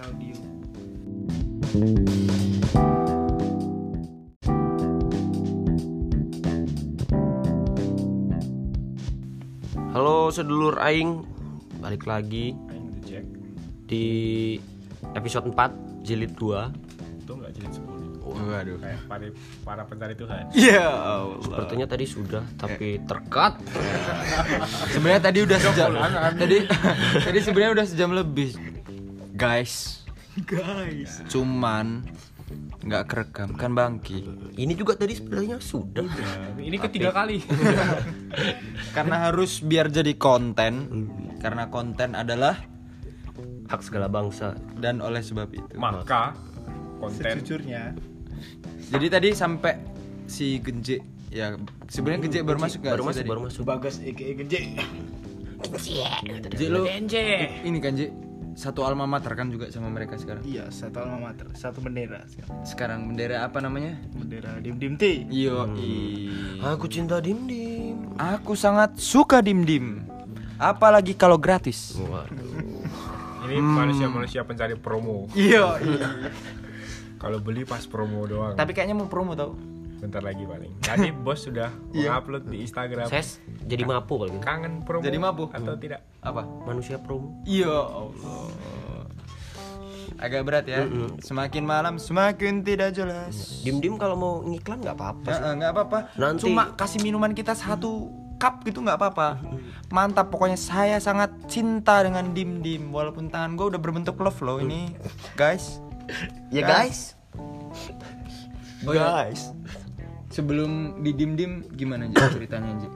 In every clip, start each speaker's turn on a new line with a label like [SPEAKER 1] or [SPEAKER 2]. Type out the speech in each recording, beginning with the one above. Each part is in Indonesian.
[SPEAKER 1] audio.
[SPEAKER 2] Halo sedulur aing, balik lagi
[SPEAKER 3] Aing
[SPEAKER 2] di episode 4 jilid 2.
[SPEAKER 3] itu nggak jilid 10
[SPEAKER 4] Waduh.
[SPEAKER 3] kayak para para pencari Tuhan
[SPEAKER 4] Ya Allah.
[SPEAKER 2] Sepertinya tadi sudah tapi terkat.
[SPEAKER 4] Sebenarnya tadi udah sejam. tadi tadi sebenarnya udah sejam lebih. Guys. Guys. Cuman nggak kerekam kan Bangki.
[SPEAKER 2] Ini juga tadi sebenarnya sudah.
[SPEAKER 3] ini ketiga kali
[SPEAKER 4] Karena harus biar jadi konten. Karena konten adalah
[SPEAKER 2] Hak segala bangsa.
[SPEAKER 4] dan oleh sebab itu.
[SPEAKER 3] maka konten
[SPEAKER 1] Sejujurnya,
[SPEAKER 4] Jadi tadi sampai si Genje ya sebenarnya Genje baru masuk gak
[SPEAKER 2] Baru masuk, baru masuk.
[SPEAKER 1] Bagas aka Genje.
[SPEAKER 4] Lu ini kan Ji satu alma mater kan juga sama mereka sekarang.
[SPEAKER 1] Iya, satu alma mater, satu bendera.
[SPEAKER 4] Sekarang bendera apa namanya?
[SPEAKER 1] Bendera Dim Dim T.
[SPEAKER 4] Yo,
[SPEAKER 2] Aku cinta dim dim.
[SPEAKER 4] aku sangat suka dim dim. Apalagi kalau gratis.
[SPEAKER 2] Waduh.
[SPEAKER 3] ini manusia-manusia pencari promo
[SPEAKER 4] Iya.
[SPEAKER 3] kalau beli pas promo doang
[SPEAKER 4] Tapi kayaknya mau promo tau.
[SPEAKER 3] Bentar lagi paling tadi bos sudah mengupload di Instagram
[SPEAKER 2] Ses jadi mapu kalau gitu.
[SPEAKER 3] kangen promo
[SPEAKER 4] Jadi mabu?
[SPEAKER 3] atau tidak
[SPEAKER 4] Apa?
[SPEAKER 2] Manusia promo.
[SPEAKER 4] Iya Allah. Agak berat ya. Semakin malam semakin tidak jelas.
[SPEAKER 2] Dim dim kalau mau ngiklan nggak apa-apa. sih.
[SPEAKER 4] Nggak apa-apa.
[SPEAKER 2] Nanti-
[SPEAKER 4] Cuma kasih minuman kita satu cup gitu nggak apa-apa. Mantap pokoknya saya sangat cinta dengan dim dim walaupun tangan gue udah berbentuk love loh ini guys.
[SPEAKER 2] Ya
[SPEAKER 4] Guys.
[SPEAKER 2] guys.
[SPEAKER 4] Oh, guys. Sebelum di dim dim gimana Ji ceritanya Ji?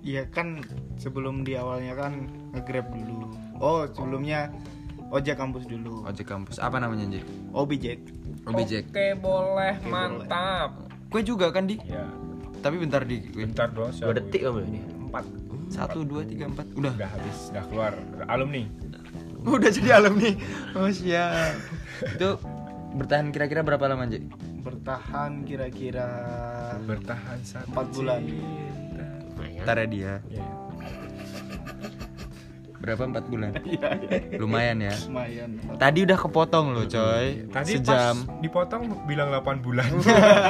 [SPEAKER 1] Iya kan sebelum di awalnya kan nge-grab dulu. Oh, sebelumnya ojek kampus dulu.
[SPEAKER 4] Ojek kampus apa namanya Ji?
[SPEAKER 1] Objek.
[SPEAKER 4] Objek.
[SPEAKER 3] oke boleh mantap
[SPEAKER 4] Kue juga kan di?
[SPEAKER 3] ya
[SPEAKER 4] Tapi bentar di gue.
[SPEAKER 3] bentar dong
[SPEAKER 2] Dua detik kamu ini.
[SPEAKER 3] empat
[SPEAKER 4] Satu dua tiga empat udah.
[SPEAKER 3] udah habis udah keluar Udah alumni
[SPEAKER 4] Udah jadi alumni. Oh siap. Itu bertahan kira-kira berapa lama Ji?
[SPEAKER 1] Bertahan kira-kira
[SPEAKER 3] bertahan satu
[SPEAKER 1] Empat bulan.
[SPEAKER 4] Ntar ya dia.
[SPEAKER 3] Ya.
[SPEAKER 4] Berapa empat bulan? Lumayan ya.
[SPEAKER 1] lumayan.
[SPEAKER 4] Tadi udah kepotong loh coy.
[SPEAKER 3] Tadi
[SPEAKER 4] Sejam.
[SPEAKER 3] pas dipotong bilang 8 bulan.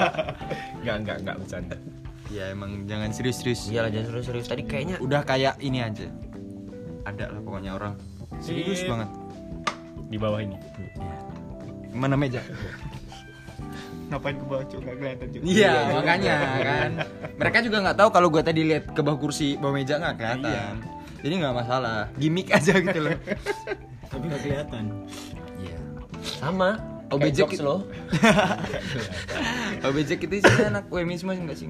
[SPEAKER 3] Enggak, enggak, enggak bercanda.
[SPEAKER 4] Ya emang jangan serius-serius.
[SPEAKER 2] Iyalah jangan serius-serius. Tadi kayaknya
[SPEAKER 4] Udah kayak ini aja. Ada lah pokoknya orang. Serius banget.
[SPEAKER 3] Di bawah ini.
[SPEAKER 4] Mana meja?
[SPEAKER 1] Ngapain ke bawah Cuk? Nggak kelihatan juga.
[SPEAKER 4] Iya makanya kan. Mereka juga nggak tahu kalau gua tadi lihat ke bawah kursi bawah meja nggak kelihatan. Jadi nggak masalah. Gimik aja gitu loh.
[SPEAKER 1] Tapi nggak kelihatan.
[SPEAKER 4] Iya.
[SPEAKER 2] sama.
[SPEAKER 4] OBJ
[SPEAKER 2] jokes loh.
[SPEAKER 4] OBJ kita sih anak UMI semua nggak sih?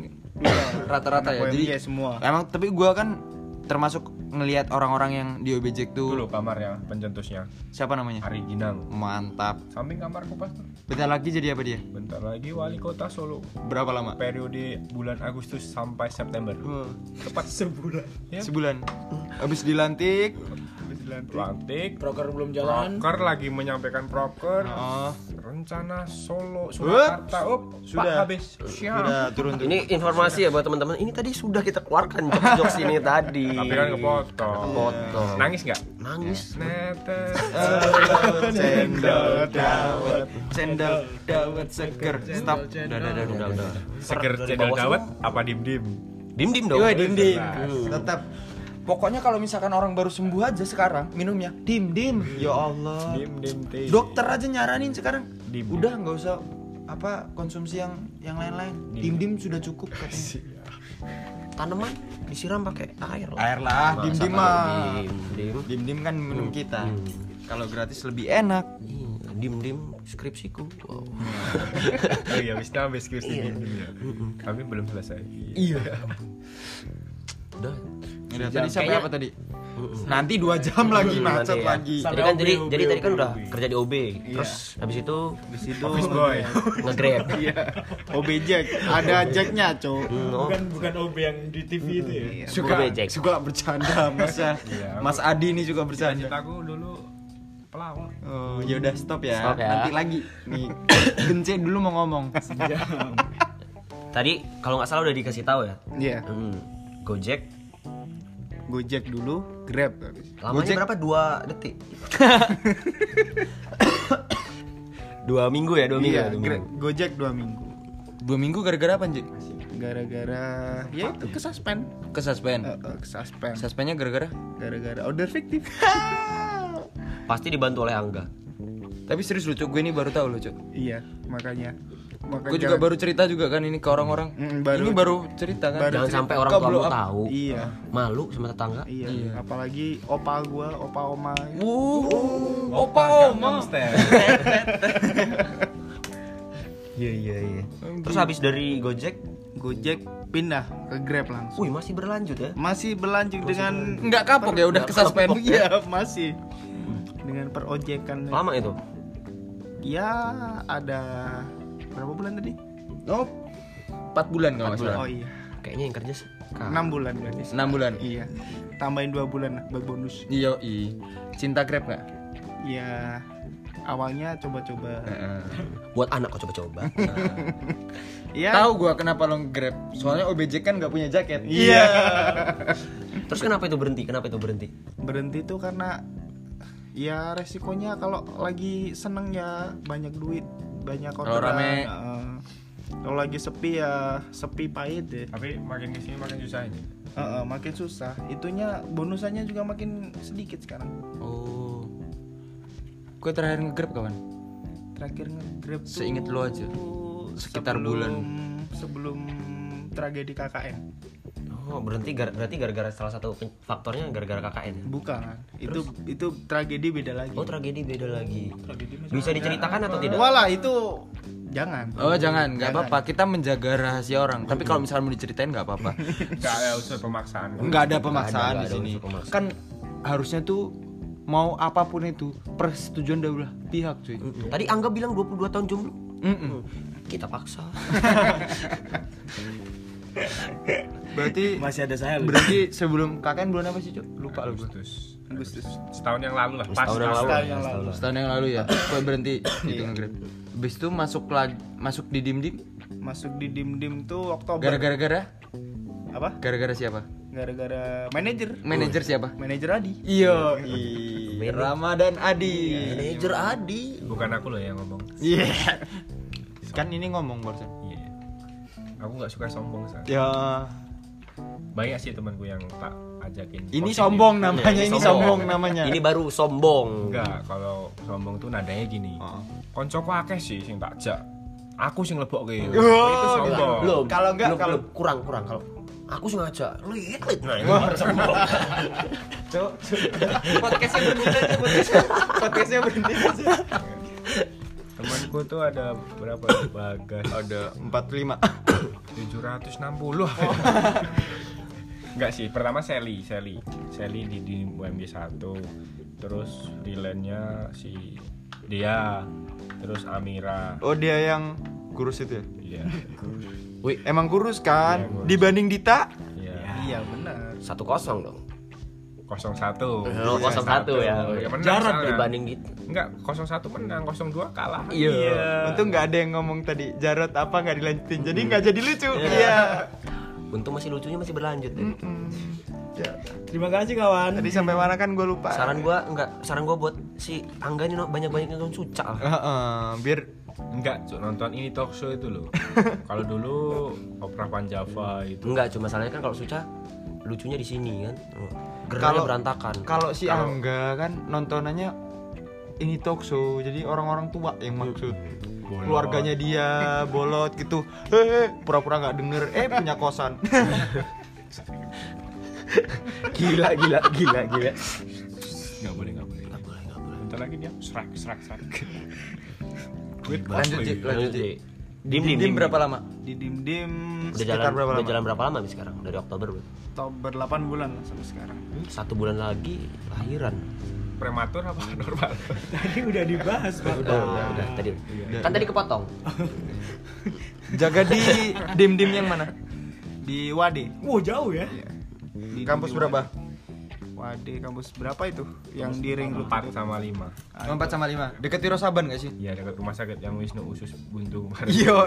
[SPEAKER 4] Rata-rata ya. Jadi
[SPEAKER 1] UMY semua.
[SPEAKER 4] Emang tapi gua kan termasuk ngelihat orang-orang yang di OBJ
[SPEAKER 3] Itu
[SPEAKER 4] tuh
[SPEAKER 3] loh kamarnya, pencetusnya.
[SPEAKER 4] siapa namanya?
[SPEAKER 3] Ari Ginang.
[SPEAKER 4] Mantap.
[SPEAKER 3] Samping kamar kopas tuh.
[SPEAKER 4] Bentar lagi jadi apa dia?
[SPEAKER 3] Bentar lagi wali kota Solo.
[SPEAKER 4] Berapa lama?
[SPEAKER 3] Periode bulan Agustus sampai September.
[SPEAKER 4] Wah,
[SPEAKER 3] Tepat sebulan. Ya.
[SPEAKER 4] sebulan. Habis dilantik.
[SPEAKER 3] Lantik.
[SPEAKER 1] Proker belum jalan.
[SPEAKER 3] Proker lagi menyampaikan proker.
[SPEAKER 4] Oh,
[SPEAKER 3] Rencana Solo, Surakarta. Up,
[SPEAKER 4] Sudah.
[SPEAKER 3] Habis. Siap.
[SPEAKER 4] udah turun tuh.
[SPEAKER 2] Ini informasi ya buat teman-teman. Ini tadi sudah kita keluarkan jokes-jokes ini tadi.
[SPEAKER 3] Tapi kan kepotong.
[SPEAKER 2] Kepotong.
[SPEAKER 3] Nangis nggak?
[SPEAKER 2] Nangis.
[SPEAKER 3] Netes.
[SPEAKER 4] cendol dawet, cendol dawet seger. Stop. Udah, udah, udah,
[SPEAKER 2] Udah.
[SPEAKER 3] Seger cendol dawet apa dim dim?
[SPEAKER 2] Dim dim dong.
[SPEAKER 4] Dim dim. Tetap. Pokoknya kalau misalkan orang baru sembuh aja sekarang minumnya dim dim. Ya Allah.
[SPEAKER 3] Dim dim.
[SPEAKER 4] Dokter aja nyaranin sekarang.
[SPEAKER 3] Dim.
[SPEAKER 4] Udah nggak usah apa konsumsi yang yang lain-lain. Dim dim sudah cukup
[SPEAKER 3] Iya.
[SPEAKER 4] katanya.
[SPEAKER 2] Tanaman disiram pakai air lah.
[SPEAKER 4] Air lah, dim dim mah.
[SPEAKER 2] Dim dim.
[SPEAKER 4] Dim kan minum kita.
[SPEAKER 2] Hmm.
[SPEAKER 4] Kalau gratis lebih enak.
[SPEAKER 2] Iya, Dim dim skripsiku. Wow.
[SPEAKER 3] Oh iya, habis habis skripsi dim dim ya. Kami belum selesai.
[SPEAKER 4] Iya.
[SPEAKER 2] Udah.
[SPEAKER 4] Udah tadi sampai
[SPEAKER 2] Kayaknya-
[SPEAKER 4] apa tadi? Nanti dua jam lagi
[SPEAKER 2] Hmm,
[SPEAKER 4] macet
[SPEAKER 2] nanti ya.
[SPEAKER 4] lagi.
[SPEAKER 2] Jadi kan jadi jadi tadi kan udah kerja di OB. Terus habis itu
[SPEAKER 1] Di situ.
[SPEAKER 3] Office boy.
[SPEAKER 2] nge-grab.
[SPEAKER 1] Iya. Objek. Ada jacknya, Cuk.
[SPEAKER 2] Hmm, oh.
[SPEAKER 3] bukan OB yang di TV itu ya.
[SPEAKER 1] Iya.
[SPEAKER 4] Suka suka bercanda Mas ya.
[SPEAKER 3] Iya.
[SPEAKER 4] Mas Adi ini juga bercanda.
[SPEAKER 3] Citaku dulu pelawak.
[SPEAKER 4] Oh, ya udah stop ya.
[SPEAKER 2] Stop ya.
[SPEAKER 4] Nanti lagi nih. Gence dulu mau ngomong.
[SPEAKER 2] Tadi kalau nggak salah udah dikasih tahu ya.
[SPEAKER 1] Iya.
[SPEAKER 2] Hmm, Gojek
[SPEAKER 1] Gojek dulu, Grab habis.
[SPEAKER 2] Lamanya
[SPEAKER 4] Gojek-
[SPEAKER 2] berapa? Dua detik. dua minggu ya, dua minggu.
[SPEAKER 1] Iya,
[SPEAKER 2] ya, dua minggu.
[SPEAKER 1] Gojek dua minggu.
[SPEAKER 4] Dua minggu gara-gara apa Ji?
[SPEAKER 1] Gara-gara ya itu ke suspend.
[SPEAKER 4] Ke suspend.
[SPEAKER 1] Eh, eh, ke suspend.
[SPEAKER 4] Suspendnya gara-gara?
[SPEAKER 1] Gara-gara order fiktif.
[SPEAKER 2] Pasti dibantu oleh Angga.
[SPEAKER 4] Tapi serius lucu, gue ini baru tahu lucu.
[SPEAKER 1] iya, makanya.
[SPEAKER 4] Gue juga baru cerita juga kan ini ke orang-orang.
[SPEAKER 1] Mm, baru-
[SPEAKER 4] ini baru cerita kan.
[SPEAKER 1] baru
[SPEAKER 2] Jangan
[SPEAKER 1] cerita.
[SPEAKER 2] sampai orang tua
[SPEAKER 4] up?
[SPEAKER 2] tahu.
[SPEAKER 1] Iya.
[SPEAKER 2] Malu sama tetangga.
[SPEAKER 1] Iya,
[SPEAKER 4] Iya.
[SPEAKER 1] apalagi opa gua, opa oma.
[SPEAKER 4] Wuh, opa oma.
[SPEAKER 2] Iya iya iya. Terus habis dari Gojek,
[SPEAKER 1] Gojek pindah ke Grab langsung.
[SPEAKER 2] wih masih berlanjut ya?
[SPEAKER 1] Masih berlanjut dengan
[SPEAKER 4] Nggak kapok ya udah ke suspend.
[SPEAKER 1] Iya, masih. Dengan perojekan.
[SPEAKER 2] Lama itu?
[SPEAKER 1] Ya, ada berapa bulan tadi?
[SPEAKER 4] Oh, 4 bulan kalau nggak
[SPEAKER 2] bulan.
[SPEAKER 4] salah.
[SPEAKER 1] Oh iya.
[SPEAKER 2] Kayaknya yang kerja se-
[SPEAKER 1] 6 bulan berarti.
[SPEAKER 4] 6 bulan.
[SPEAKER 1] Iya. Tambahin 2 bulan buat bonus.
[SPEAKER 4] Iya, i. Cinta Grab nggak?
[SPEAKER 1] Ya, awalnya coba-coba.
[SPEAKER 4] Heeh.
[SPEAKER 2] buat anak kok coba-coba.
[SPEAKER 1] Iya.
[SPEAKER 4] Tahu gua kenapa lo Grab. Soalnya OBJ kan nggak punya jaket.
[SPEAKER 1] Iya.
[SPEAKER 2] Terus kenapa itu berhenti? Kenapa itu berhenti?
[SPEAKER 1] Berhenti tuh karena ya resikonya kalau lagi seneng ya banyak duit, banyak
[SPEAKER 4] Kalau
[SPEAKER 1] orderan.
[SPEAKER 4] rame.
[SPEAKER 1] Heeh. kalau lagi sepi ya sepi pahit deh.
[SPEAKER 3] Tapi makin ke sini makin susah ini.
[SPEAKER 1] Heeh, makin susah. Itunya bonusannya juga makin sedikit sekarang.
[SPEAKER 4] Oh. Gue terakhir nge-grab kawan.
[SPEAKER 1] Terakhir nge-grab tuh
[SPEAKER 4] Seinget lo aja. Sekitar bulan.
[SPEAKER 1] sebelum tragedi KKN.
[SPEAKER 2] Oh, berhenti gar- berarti gara-gara salah satu faktornya gara-gara KKN. ya?
[SPEAKER 1] Bukan. Itu itu tragedi beda lagi.
[SPEAKER 2] Oh, tragedi beda lagi. Bisa diceritakan atau tidak?
[SPEAKER 1] Walah itu jangan.
[SPEAKER 4] Oh jangan, nggak apa-apa. Kita menjaga rahasia orang. Tapi kalau misalnya mau diceritain nggak apa-apa.
[SPEAKER 3] Gak ada unsur pemaksaan.
[SPEAKER 4] Nggak ada pemaksaan di sini. Kan harusnya tuh mau apa pun itu persetujuan dari pihak cuy.
[SPEAKER 2] Tadi Angga bilang 22 tahun jomblo.
[SPEAKER 4] Mm-mm.
[SPEAKER 2] Kita paksa.
[SPEAKER 4] Berarti
[SPEAKER 1] Masih ada saya.
[SPEAKER 4] berarti sebelum KKN bulan apa sih cuy? Lupa lu.
[SPEAKER 3] Agustus.
[SPEAKER 1] Agustus.
[SPEAKER 3] Setahun yang lalu lah. Pas
[SPEAKER 2] Setahun yang lalu.
[SPEAKER 1] Setahun yang lalu.
[SPEAKER 4] Setahun yang lalu ya. Gue berhenti itu nge-grab. Habis itu masuk lagi masuk di dim dim.
[SPEAKER 1] Masuk di dim dim tuh Oktober.
[SPEAKER 4] Gara-gara gara
[SPEAKER 1] apa?
[SPEAKER 4] gara-gara siapa?
[SPEAKER 1] Gara-gara manajer.
[SPEAKER 4] Manajer siapa?
[SPEAKER 1] Manajer Adi.
[SPEAKER 4] Iyo, Ramadan Adi.
[SPEAKER 2] Manajer Adi.
[SPEAKER 3] Bukan aku loh yang ngomong.
[SPEAKER 4] Iya. Kan ini ngomong barusan.
[SPEAKER 3] Aku nggak suka sombong saat.
[SPEAKER 4] Ya.
[SPEAKER 3] Banyak sih temanku yang tak ajakin.
[SPEAKER 4] Ini
[SPEAKER 3] positif.
[SPEAKER 4] sombong namanya,
[SPEAKER 2] Iya,
[SPEAKER 4] ini
[SPEAKER 2] sombong.
[SPEAKER 4] sombong namanya.
[SPEAKER 2] Ini baru sombong.
[SPEAKER 3] Enggak, kalau sombong tuh nadanya gini.
[SPEAKER 4] Oh.
[SPEAKER 3] Koncoku akeh sih sing tak jak. Aku sing lebok ke.
[SPEAKER 4] Oh,
[SPEAKER 3] itu sombong.
[SPEAKER 2] Belum.
[SPEAKER 4] Kalau enggak, kalau-
[SPEAKER 2] kurang kurang kalau aku sengaja lit lit nah itu sombong.
[SPEAKER 4] Cok, podcastnya berhenti aja, podcastnya, podcastnya berhenti aja.
[SPEAKER 3] Temanku tuh ada berapa? Bagas.
[SPEAKER 4] Ada 45
[SPEAKER 3] 760 Enggak sih, pertama Sally, Sally. Sally di, di UMB 1. Terus Rilennya si dia, terus Amira.
[SPEAKER 4] Oh dia yang kurus itu ya?
[SPEAKER 3] Iya.
[SPEAKER 2] Wih,
[SPEAKER 4] Emang kurus kan?
[SPEAKER 3] Iya, kurus.
[SPEAKER 4] Dibanding Dita?
[SPEAKER 3] Iya.
[SPEAKER 1] Iya benar.
[SPEAKER 2] satu kosong dong.
[SPEAKER 3] 01.
[SPEAKER 2] Oh, 01 ya.
[SPEAKER 3] Ya, menang
[SPEAKER 2] Jarak
[SPEAKER 3] soalnya.
[SPEAKER 2] dibanding gitu.
[SPEAKER 3] Enggak, 01 menang, 02 kalah.
[SPEAKER 2] Iya.
[SPEAKER 4] Untung nggak ada yang ngomong tadi Jarot apa nggak dilanjutin, jadi nggak jadi lucu. Iya.
[SPEAKER 2] Untung masih lucunya masih berlanjut. deh.
[SPEAKER 4] Ya.
[SPEAKER 1] Terima kasih kawan.
[SPEAKER 4] Tadi sampai mana kan gue lupa.
[SPEAKER 2] Saran gua enggak, saran gua buat si Angga ini banyak-banyak nonton suca lah.
[SPEAKER 4] Heeh, biar
[SPEAKER 3] Enggak, Cuk, nonton ini talk show itu loh. Kalau dulu Opera Panjava itu.
[SPEAKER 2] Enggak, cuma masalahnya kan kalau suca lucunya di sini kan. Oh, Geraknya
[SPEAKER 4] Kalau-
[SPEAKER 2] berantakan.
[SPEAKER 4] kalau si Angga kan nontonannya ini talk show, jadi orang-orang tua yang maksud.
[SPEAKER 3] Bolot.
[SPEAKER 4] Keluarganya dia bolot gitu. Hehe, pura-pura nggak denger, eh punya kosan.
[SPEAKER 2] gila, gila, gila, gila.
[SPEAKER 3] Enggak boleh, enggak boleh.
[SPEAKER 2] Enggak boleh, enggak boleh.
[SPEAKER 3] Bentar lagi dia serak, serak, serak.
[SPEAKER 4] Lanjut, Ji, lanjut, Ji.
[SPEAKER 2] Dim, dim,
[SPEAKER 4] Dim berapa lama?
[SPEAKER 1] Di dim dim
[SPEAKER 2] Udah jalan,
[SPEAKER 4] berapa
[SPEAKER 2] udah
[SPEAKER 4] lama?
[SPEAKER 2] jalan berapa lama nih sekarang? Dari Oktober berarti?
[SPEAKER 1] Oktober 8 bulan lah sampai sekarang.
[SPEAKER 2] Satu bulan lagi lahiran.
[SPEAKER 3] Prematur apa normal?
[SPEAKER 1] Tadi udah dibahas pak.
[SPEAKER 2] Udah, udah, udah. Tadi. Kan tadi kepotong.
[SPEAKER 4] Jaga di dim-dim yang mana?
[SPEAKER 1] Di Wade.
[SPEAKER 5] Wow jauh ya.
[SPEAKER 1] Di
[SPEAKER 4] Kampus berapa?
[SPEAKER 1] Wade kampus berapa itu? Yang di ring road.
[SPEAKER 3] 4 sama 5.
[SPEAKER 1] Ah,
[SPEAKER 4] 4 sama 5. Deket Tiro Saban gak sih?
[SPEAKER 3] Iya, dekat rumah sakit yang Wisnu Usus Buntu kemarin.
[SPEAKER 4] Yo,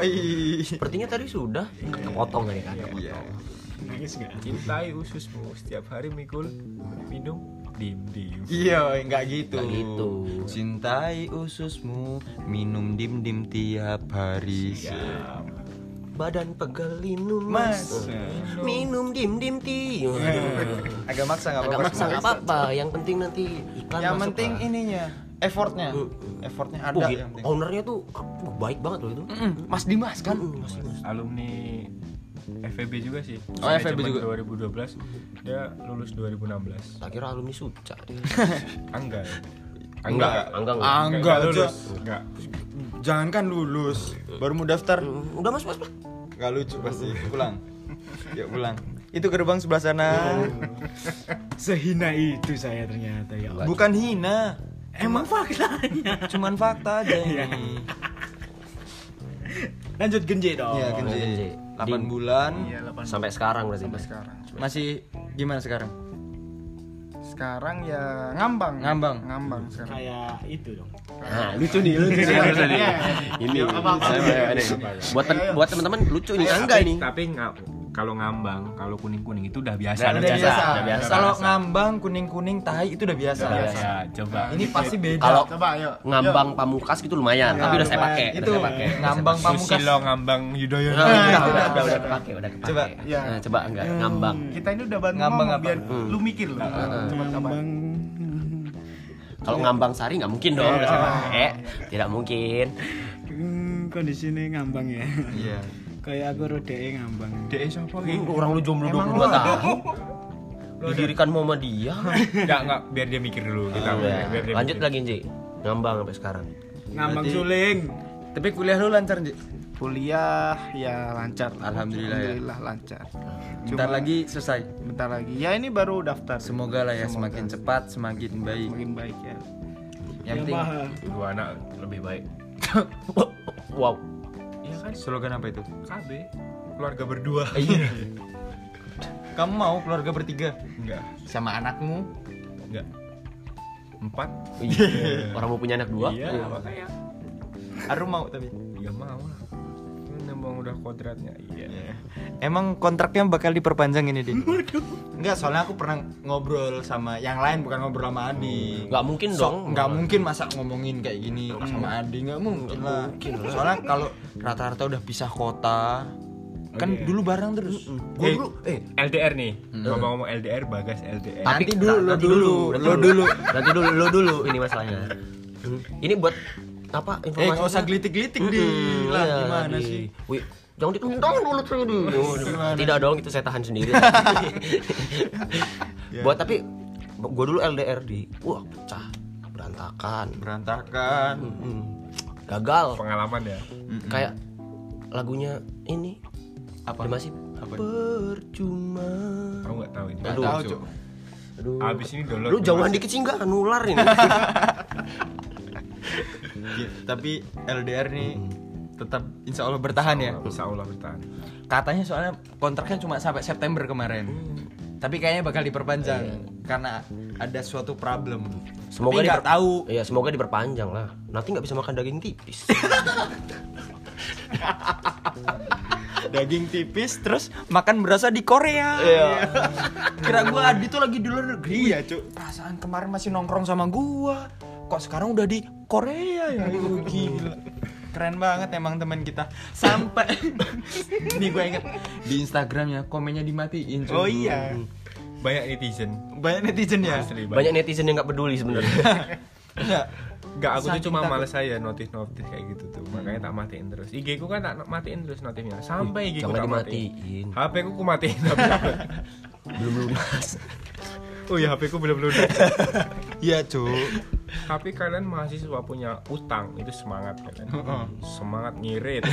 [SPEAKER 2] Sepertinya tadi sudah kepotong tadi kan.
[SPEAKER 4] Iya.
[SPEAKER 5] Nangis nggak?
[SPEAKER 3] cintai ususmu setiap hari mikul minum dim dim
[SPEAKER 4] Iya, enggak gitu.
[SPEAKER 2] Nggak gitu.
[SPEAKER 4] Cintai ususmu, minum dim dim tiap hari.
[SPEAKER 2] Badan pegel minum
[SPEAKER 4] Mas.
[SPEAKER 2] Minum dim dim ti.
[SPEAKER 4] Agak maksa nggak
[SPEAKER 2] Agak
[SPEAKER 4] apa-apa.
[SPEAKER 2] maksa nggak apa-apa. Yang penting nanti iklan
[SPEAKER 4] Yang
[SPEAKER 2] masuk
[SPEAKER 4] penting
[SPEAKER 2] lah.
[SPEAKER 4] ininya, effortnya,
[SPEAKER 2] Mm.
[SPEAKER 4] effortnya
[SPEAKER 2] Oh,
[SPEAKER 4] ada
[SPEAKER 2] gitu.
[SPEAKER 4] yang penting.
[SPEAKER 2] Ownernya tuh uh, baik banget loh itu.
[SPEAKER 4] Mm, Mas Dimas kan?
[SPEAKER 2] Mm, Mas Dimas.
[SPEAKER 3] alumni FEB juga sih
[SPEAKER 4] Oh, FEB juga.
[SPEAKER 3] 2012 dia lulus 2016
[SPEAKER 2] Tak kira alumni Suca dia.
[SPEAKER 3] Angga
[SPEAKER 2] Enggak, enggak, enggak.
[SPEAKER 4] Ah, enggak aja.
[SPEAKER 3] lulus enggak
[SPEAKER 4] Jangan kan lulus, baru mau daftar.
[SPEAKER 2] Udah mas mas mas.
[SPEAKER 4] Gak lucu pasti. Pulang. Yuk pulang. Itu gerbang sebelah sana.
[SPEAKER 5] Sehina itu saya ternyata ya. Allah.
[SPEAKER 4] Bukan hina.
[SPEAKER 5] Emang faktanya.
[SPEAKER 4] Cuman fakta aja ini.
[SPEAKER 5] Lanjut genje dong.
[SPEAKER 4] Iya,
[SPEAKER 2] Genji.
[SPEAKER 4] sih. 8 bulan.
[SPEAKER 1] Iya, 8
[SPEAKER 2] Sampai sekarang berarti.
[SPEAKER 1] sampai sekarang.
[SPEAKER 4] Masih gimana sekarang?
[SPEAKER 1] Sekarang ya ngambang.
[SPEAKER 4] Ngambang.
[SPEAKER 1] Ngambang sekarang.
[SPEAKER 5] Kayak itu dong.
[SPEAKER 2] Nah, lucu nih, lucu nih, lucu nih. Ini buat buat teman-teman lucu nih, Angga
[SPEAKER 3] tapi,
[SPEAKER 2] ini.
[SPEAKER 3] tapi nggak kalau ngambang kalau kuning kuning itu udah biasa
[SPEAKER 2] Udah
[SPEAKER 4] Udah
[SPEAKER 2] biasa,
[SPEAKER 4] biasa.
[SPEAKER 2] udah biasa.
[SPEAKER 4] Kalau ngambang kuning-kuning tahi itu udah biasa.
[SPEAKER 3] Udah biasa coba
[SPEAKER 4] Ini pasti beda.
[SPEAKER 2] Kalau
[SPEAKER 1] Coba ayo.
[SPEAKER 2] ngambang pamukas gitu lumayan, tapi udah saya pakai, udah
[SPEAKER 4] itu
[SPEAKER 2] saya pakai.
[SPEAKER 4] ngambang pamukas.
[SPEAKER 3] Susilo ngambang Yudhoyono
[SPEAKER 2] Nah, udah,
[SPEAKER 1] Nah,
[SPEAKER 2] udah,
[SPEAKER 1] udah,
[SPEAKER 2] udah,
[SPEAKER 1] udah.
[SPEAKER 2] udah kepake, udah kepake.
[SPEAKER 4] Coba.
[SPEAKER 1] Iya.
[SPEAKER 2] Nah, coba enggak ngambang.
[SPEAKER 1] Kita ini udah bantu
[SPEAKER 4] Ngambang
[SPEAKER 1] ngomong biar lu mikir lu. Coba coba.
[SPEAKER 5] Bang.
[SPEAKER 2] Kalau ngambang sari nggak mungkin dong, udah saya pakai. Tidak mungkin.
[SPEAKER 5] Hmm, kondisinya ngambang ya.
[SPEAKER 4] Iya.
[SPEAKER 5] Kayak aku rodeke ngambang.
[SPEAKER 3] DE siapa
[SPEAKER 2] Ini orang lu jomblo 22 tahun. Didirikan Muhammadiyah.
[SPEAKER 3] Enggak, enggak, biar dia mikir dulu kita biar dia
[SPEAKER 2] Lanjut
[SPEAKER 3] mikir.
[SPEAKER 2] lagi, Nji. Ngambang sampai sekarang.
[SPEAKER 5] Ngambang
[SPEAKER 4] Berarti-
[SPEAKER 5] suling.
[SPEAKER 4] Tapi kuliah lu lancar, Ji?
[SPEAKER 1] Kuliah ya lancar.
[SPEAKER 4] Alhamdulillah ya.
[SPEAKER 1] Alhamdulillah lancar.
[SPEAKER 4] Bentar
[SPEAKER 1] Cuma-
[SPEAKER 4] lagi selesai.
[SPEAKER 1] Bentar lagi. Ya ini baru daftar.
[SPEAKER 4] Semoga lah ya
[SPEAKER 1] Semoga.
[SPEAKER 4] semakin cepat, semakin baik.
[SPEAKER 1] Semakin baik ya.
[SPEAKER 4] Yang penting
[SPEAKER 3] dua anak lebih baik
[SPEAKER 2] wow.
[SPEAKER 3] Iya kan
[SPEAKER 4] slogan apa itu?
[SPEAKER 3] KB keluarga berdua
[SPEAKER 4] Iya. Kamu mau keluarga bertiga
[SPEAKER 3] enggak
[SPEAKER 4] sama anakmu?
[SPEAKER 3] enggak empat
[SPEAKER 2] Iya. Orang mau punya anak dua.
[SPEAKER 3] iya makanya
[SPEAKER 4] Arum mau tapi.
[SPEAKER 3] ya mau lah Emang udah kodratnya iya
[SPEAKER 4] Emang kontraknya bakal diperpanjang ini, Din? Enggak, soalnya aku pernah ngobrol sama yang lain bukan ngobrol sama Adi.
[SPEAKER 2] Nggak mungkin dong.
[SPEAKER 4] Nggak mungkin masa ngomongin kayak gini sama Adi, nggak mungkin lah. Soalnya kalau rata-rata udah pisah kota, kan dulu bareng terus.
[SPEAKER 2] Gue
[SPEAKER 3] Eh,
[SPEAKER 2] dulu, eh
[SPEAKER 3] LDR nih ngomong-ngomong LDR bagas LDR
[SPEAKER 2] Tapi
[SPEAKER 4] Nanti dulu, lo
[SPEAKER 2] nanti
[SPEAKER 4] dulu,
[SPEAKER 2] nanti
[SPEAKER 4] lo dulu.
[SPEAKER 2] Nanti dulu, lo dulu ini masalahnya. Hmm. Ini buat apa
[SPEAKER 4] Eh,
[SPEAKER 2] informasi?
[SPEAKER 4] nggak usah gelitik-gelitik di lah,
[SPEAKER 2] iya,
[SPEAKER 4] gimana
[SPEAKER 2] di-
[SPEAKER 4] sih?
[SPEAKER 2] Wih, jangan ditendang dulu saya di. Tidak dong, itu saya tahan sendiri. buat tapi gue dulu LDR di, wah pecah, berantakan,
[SPEAKER 4] Berantakan.
[SPEAKER 2] Hmm. gagal.
[SPEAKER 3] pengalaman ya
[SPEAKER 2] Kayak lagunya ini
[SPEAKER 4] Apa?
[SPEAKER 2] masih
[SPEAKER 4] Apa?
[SPEAKER 2] percuma.
[SPEAKER 3] aku nggak tahu ini
[SPEAKER 4] Nggak tahu,
[SPEAKER 2] Cuk. Aduh.
[SPEAKER 3] abis ini download
[SPEAKER 2] Lu jauhan
[SPEAKER 3] masih-
[SPEAKER 2] dikit sih enggak nular ini.
[SPEAKER 4] Ya, Tapi LDR nih tetap insya Allah bertahan ya.
[SPEAKER 3] insya Allah bertahan
[SPEAKER 4] Katanya soalnya kontraknya cuma sampai September kemarin. Tapi kayaknya bakal diperpanjang karena ada suatu problem.
[SPEAKER 2] Semoga
[SPEAKER 4] Tapi nggak
[SPEAKER 2] diper-
[SPEAKER 4] tahu.
[SPEAKER 2] Iya, semoga diperpanjang lah. Nanti nggak bisa makan daging tipis.
[SPEAKER 4] Daging tipis terus makan berasa di Korea.
[SPEAKER 2] Iya.
[SPEAKER 4] Kira gua Adi tuh lagi di luar negeri. Iya, Cuk. Perasaan kemarin masih nongkrong sama gua. Kok sekarang udah di Korea ya? Itu gila. Keren banget emang teman kita. Sampai nih gua inget di Instagramnya komennya dimatiin. Cuk.
[SPEAKER 1] Oh iya.
[SPEAKER 3] banyak netizen
[SPEAKER 4] Banyak netizen ya.
[SPEAKER 3] Asli,
[SPEAKER 2] Banyak netizen yang nggak peduli sebenarnya.
[SPEAKER 4] Enggak.
[SPEAKER 3] Enggak, aku tuh cuma males aja notif-notif kayak gitu tuh. Makanya tak matiin terus. IG ku kan tak matiin terus notifnya. Sampai IG ku tak matiin. HP ku ku matiin tapi
[SPEAKER 2] Belum lunas.
[SPEAKER 3] Oh iya, HP ku belum lunas.
[SPEAKER 4] Iya, Cuk.
[SPEAKER 3] Tapi kalian mahasiswa punya utang, itu semangat kalian. Semangat ngirit.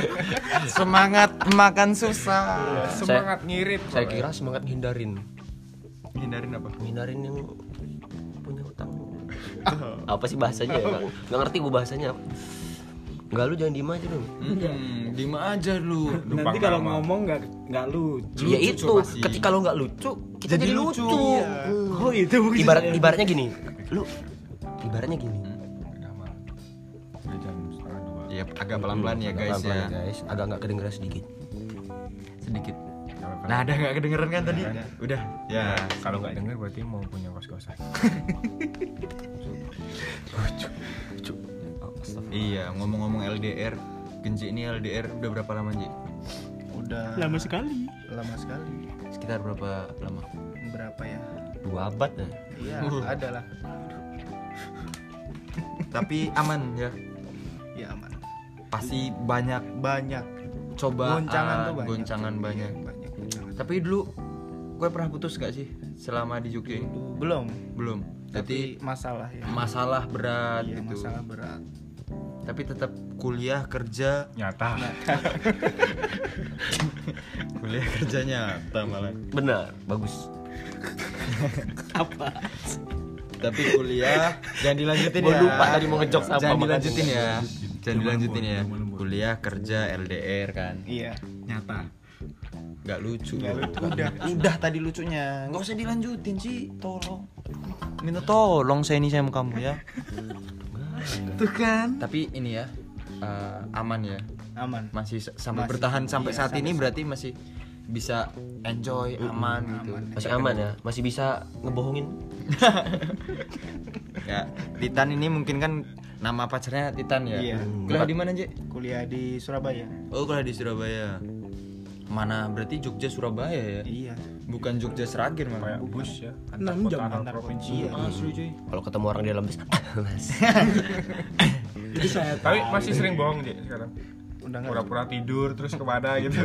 [SPEAKER 4] Semangat makan susah.
[SPEAKER 3] semangat ngirit.
[SPEAKER 2] Saya
[SPEAKER 3] pokoknya.
[SPEAKER 2] kira semangat hindarin.
[SPEAKER 4] Hindarin apa?
[SPEAKER 2] Hindarin yang punya utang. apa sih bahasanya? ya? Nggak ngerti gue bahasanya. apa. Enggak lu jangan diem aja dong.
[SPEAKER 4] Hmm, dima aja lu.
[SPEAKER 5] Nanti kalau ngomong nggak nggak lucu.
[SPEAKER 2] Ya
[SPEAKER 4] Lucu,
[SPEAKER 2] itu,
[SPEAKER 4] pasti.
[SPEAKER 2] ketika lo nggak lucu, kita
[SPEAKER 4] Jadi
[SPEAKER 2] jadi,
[SPEAKER 4] lucu,
[SPEAKER 2] lucu.
[SPEAKER 4] iya.
[SPEAKER 2] Hmm.
[SPEAKER 5] Oh itu maksudnya.
[SPEAKER 2] Ibarat ibaratnya gini, lu ibaratnya gini.
[SPEAKER 3] Udah malam. Udah jam setengah dua.
[SPEAKER 4] Ya agak pelan-pelan ya guys ya.
[SPEAKER 2] guys. Agak nggak kedengeran sedikit.
[SPEAKER 4] Sedikit. Nah, ada nggak kedengeran kan tadi? Udah. Ya.
[SPEAKER 3] Kalau nggak denger berarti mau punya kos kosan.
[SPEAKER 4] Iya, ngomong-ngomong LDR, Genji ini LDR udah berapa lama, Ji?
[SPEAKER 1] Udah
[SPEAKER 5] Lama sekali.
[SPEAKER 1] lama sekali.
[SPEAKER 4] Sekitar berapa lama?
[SPEAKER 1] Berapa ya?
[SPEAKER 2] Dua abad ya.
[SPEAKER 1] Iya, ada lah.
[SPEAKER 4] Tapi aman ya.
[SPEAKER 1] Ya aman.
[SPEAKER 4] Pasti banyak
[SPEAKER 1] Banyak
[SPEAKER 4] cobaan,
[SPEAKER 1] goncangan tuh banyak.
[SPEAKER 4] goncangan banyak.
[SPEAKER 1] Iya, banyak goncangan.
[SPEAKER 4] Tapi dulu gue pernah putus gak sih selama di Jogja? ini?
[SPEAKER 1] Belum.
[SPEAKER 4] Belum. Jadi
[SPEAKER 1] Tapi masalah ya.
[SPEAKER 4] masalah berat
[SPEAKER 1] Iya,
[SPEAKER 4] gitu.
[SPEAKER 1] masalah berat.
[SPEAKER 4] Tapi tetap kuliah kerja,
[SPEAKER 3] Nyata.
[SPEAKER 4] kuliah kerja nyata malah.
[SPEAKER 2] Benar, bagus.
[SPEAKER 4] Tapi kuliah jangan dilanjutin ya.
[SPEAKER 2] lupa tadi mau ngejok apa,
[SPEAKER 4] Jangan dilanjutin ya. Jangan dilanjutin ya. Kuliah kerja LDR kan.
[SPEAKER 1] Iya.
[SPEAKER 5] Nyata.
[SPEAKER 4] Gak lucu.
[SPEAKER 1] Nggak lucu. Udah.
[SPEAKER 4] Udah tadi lucunya. Nggak usah dilanjutin sih, tolong. Minta tolong saya ini sama kamu ya.
[SPEAKER 5] Tuh kan.
[SPEAKER 4] Tapi ini ya eh, aman ya.
[SPEAKER 1] Aman.
[SPEAKER 4] Masih sampai
[SPEAKER 1] Masih,
[SPEAKER 4] bertahan sampai
[SPEAKER 1] iya,
[SPEAKER 4] saat
[SPEAKER 1] sampai
[SPEAKER 4] ini
[SPEAKER 1] saat-
[SPEAKER 4] berarti masih bisa enjoy aman gitu.
[SPEAKER 2] Masih aman ya, masih bisa ngebohongin.
[SPEAKER 4] Ya, Titan ini mungkin kan nama pacarnya Titan ya.
[SPEAKER 1] Iya.
[SPEAKER 4] Kuliah di mana, Je?
[SPEAKER 1] Kuliah di Surabaya.
[SPEAKER 4] Oh, kuliah di Surabaya. Mana berarti Jogja Surabaya ya?
[SPEAKER 1] Iya.
[SPEAKER 4] Bukan Jogja Seragir malah.
[SPEAKER 3] Kayak bus ya.
[SPEAKER 5] Enam jam
[SPEAKER 3] antar
[SPEAKER 1] antar
[SPEAKER 3] provinsi.
[SPEAKER 1] Iya.
[SPEAKER 4] Asli cuy.
[SPEAKER 2] Kalau ketemu orang di dalam bis, Mas.
[SPEAKER 5] Jadi saya
[SPEAKER 3] Tapi masih sering bohong dia sekarang.
[SPEAKER 1] Udah nggak.
[SPEAKER 3] Pura-pura tidur terus ke mana gitu.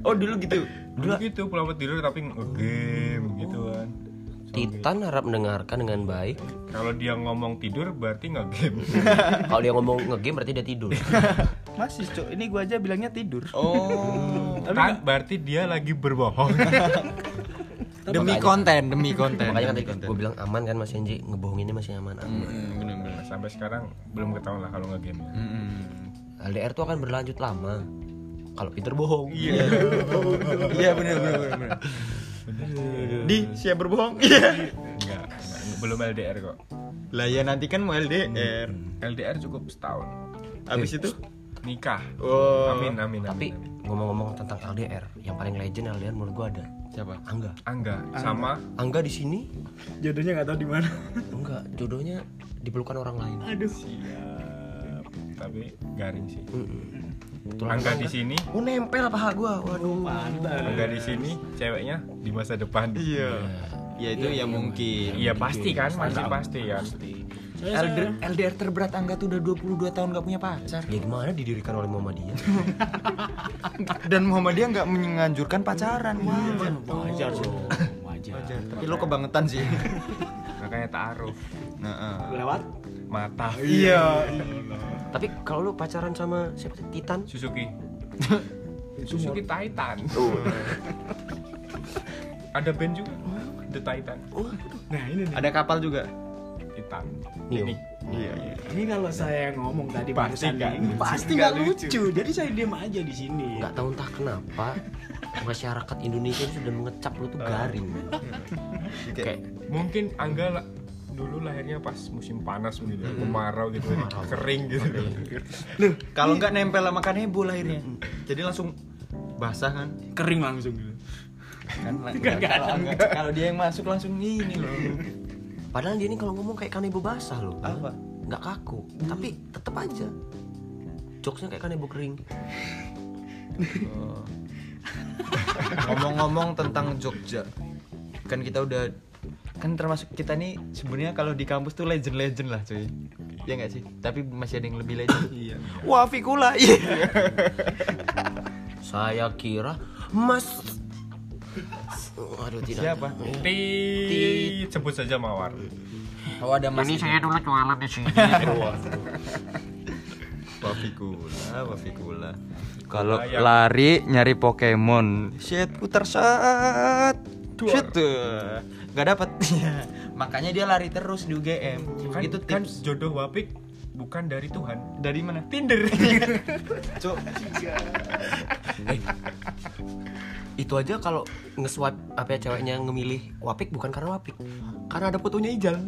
[SPEAKER 4] Oh, dulu gitu.
[SPEAKER 3] Dulu gitu pura-pura tidur tapi nge-game gitu kan.
[SPEAKER 2] Titan harap mendengarkan dengan baik.
[SPEAKER 3] Kalau dia ngomong tidur berarti nge-game.
[SPEAKER 2] Kalau dia ngomong ngegame berarti dia tidur.
[SPEAKER 1] Masih, Cuk. Ini gua aja bilangnya tidur.
[SPEAKER 4] Oh.
[SPEAKER 3] kan berarti dia lagi berbohong.
[SPEAKER 4] demi konten, demi konten.
[SPEAKER 2] Makanya kan tadi gue bilang aman kan Mas Enji, ngebohonginnya masih aman. aman.
[SPEAKER 4] Mm, bener-bener.
[SPEAKER 3] Sampai sekarang belum ketahuan lah kalau nge-game ya.
[SPEAKER 4] Mm-mm.
[SPEAKER 2] LDR tuh akan berlanjut lama. Kalau Peter bohong.
[SPEAKER 4] Iya. Iya bener bener bener. bener. Di siap berbohong. Iya.
[SPEAKER 3] Enggak, enggak, belum LDR kok.
[SPEAKER 4] Lah ya nanti kan mau LDR.
[SPEAKER 3] LDR cukup setahun.
[SPEAKER 4] Habis itu
[SPEAKER 3] Nikah.
[SPEAKER 4] Oh.
[SPEAKER 3] Amin amin amin.
[SPEAKER 2] Tapi ngomong-ngomong tentang LDR, yang paling legend LDR menurut gua ada
[SPEAKER 4] siapa?
[SPEAKER 2] Angga.
[SPEAKER 3] Angga sama
[SPEAKER 2] Angga di sini
[SPEAKER 5] jodohnya nggak tahu di mana.
[SPEAKER 2] enggak jodohnya dipelukan orang lain.
[SPEAKER 5] Aduh.
[SPEAKER 3] tapi garing sih.
[SPEAKER 2] Mm-mm.
[SPEAKER 3] Angga di sini,
[SPEAKER 2] Oh nempel paha gua. Waduh.
[SPEAKER 3] Angga di sini, ceweknya di masa depan.
[SPEAKER 4] Iya. Ya itu ya mungkin.
[SPEAKER 3] Iya pasti kan, pasti pasti kan.
[SPEAKER 4] LDR, LDR terberat Angga tuh udah 22 tahun gak punya pacar.
[SPEAKER 2] Ya gimana didirikan oleh Muhammadiyah?
[SPEAKER 4] Dan Muhammadiyah nggak menganjurkan pacaran.
[SPEAKER 5] Wajar sih. Wajar.
[SPEAKER 4] Tapi lo kebangetan sih.
[SPEAKER 3] Makanya taruh
[SPEAKER 4] Nah, eh.
[SPEAKER 5] Lewat
[SPEAKER 3] mata.
[SPEAKER 4] Iya.
[SPEAKER 2] Tapi kalau lu pacaran sama siapa sih? Titan?
[SPEAKER 3] Suzuki. Suzuki Titan.
[SPEAKER 2] Oh.
[SPEAKER 3] Ada band juga, The Titan.
[SPEAKER 5] Nah ini nih.
[SPEAKER 4] Ada kapal juga.
[SPEAKER 3] Titan.
[SPEAKER 2] Neo.
[SPEAKER 3] Ini.
[SPEAKER 4] Iya, iya.
[SPEAKER 5] Ini kalau saya ngomong tadi
[SPEAKER 3] Pasti nggak lucu.
[SPEAKER 5] pasti nggak lucu. Jadi saya diam aja di sini.
[SPEAKER 2] Nggak tahu entah kenapa masyarakat Indonesia itu sudah mengecap lu tuh garing.
[SPEAKER 4] Kayak
[SPEAKER 3] Mungkin Angga dulu lahirnya pas musim panas gitu, kemarau gitu, kering gitu.
[SPEAKER 4] Loh, kalau nggak nempel sama kanebo lahirnya. Jadi langsung basah kan?
[SPEAKER 5] Kering langsung gitu.
[SPEAKER 4] Kan kalau dia yang masuk langsung ini loh.
[SPEAKER 2] Padahal dia ini kalau ngomong kayak kanebo basah loh.
[SPEAKER 4] Apa?
[SPEAKER 2] Nggak kaku, tapi tetep aja. Jokesnya kayak kanebo kering.
[SPEAKER 4] Oh. Ngomong-ngomong tentang Jogja, kan kita udah kan termasuk kita nih sebenarnya kalau di kampus tuh legend-legend lah cuy. Ya nggak sih? Tapi masih ada yang lebih legend. Iya. Wah, Fikula. Iya.
[SPEAKER 2] Saya kira Mas Aduh tidak.
[SPEAKER 4] Siapa?
[SPEAKER 3] Tit, sebut saja Mawar.
[SPEAKER 4] Oh, ada Mas.
[SPEAKER 2] Ini saya dulu jualan di sini.
[SPEAKER 4] Wafikula, Wafikula. Kalau lari nyari Pokemon, shit putar set, shit tuh, nggak dapat. Makanya dia lari terus di UGM.
[SPEAKER 3] Kan,
[SPEAKER 4] itu
[SPEAKER 3] kan
[SPEAKER 4] tips
[SPEAKER 3] jodoh Wapik bukan dari Tuhan.
[SPEAKER 4] dari mana?
[SPEAKER 3] Tinder.
[SPEAKER 4] Cuk,
[SPEAKER 2] Eh, itu aja kalau nge-swipe apa ya ceweknya ngemilih Wapik bukan karena Wapik. Karena ada fotonya Ijal.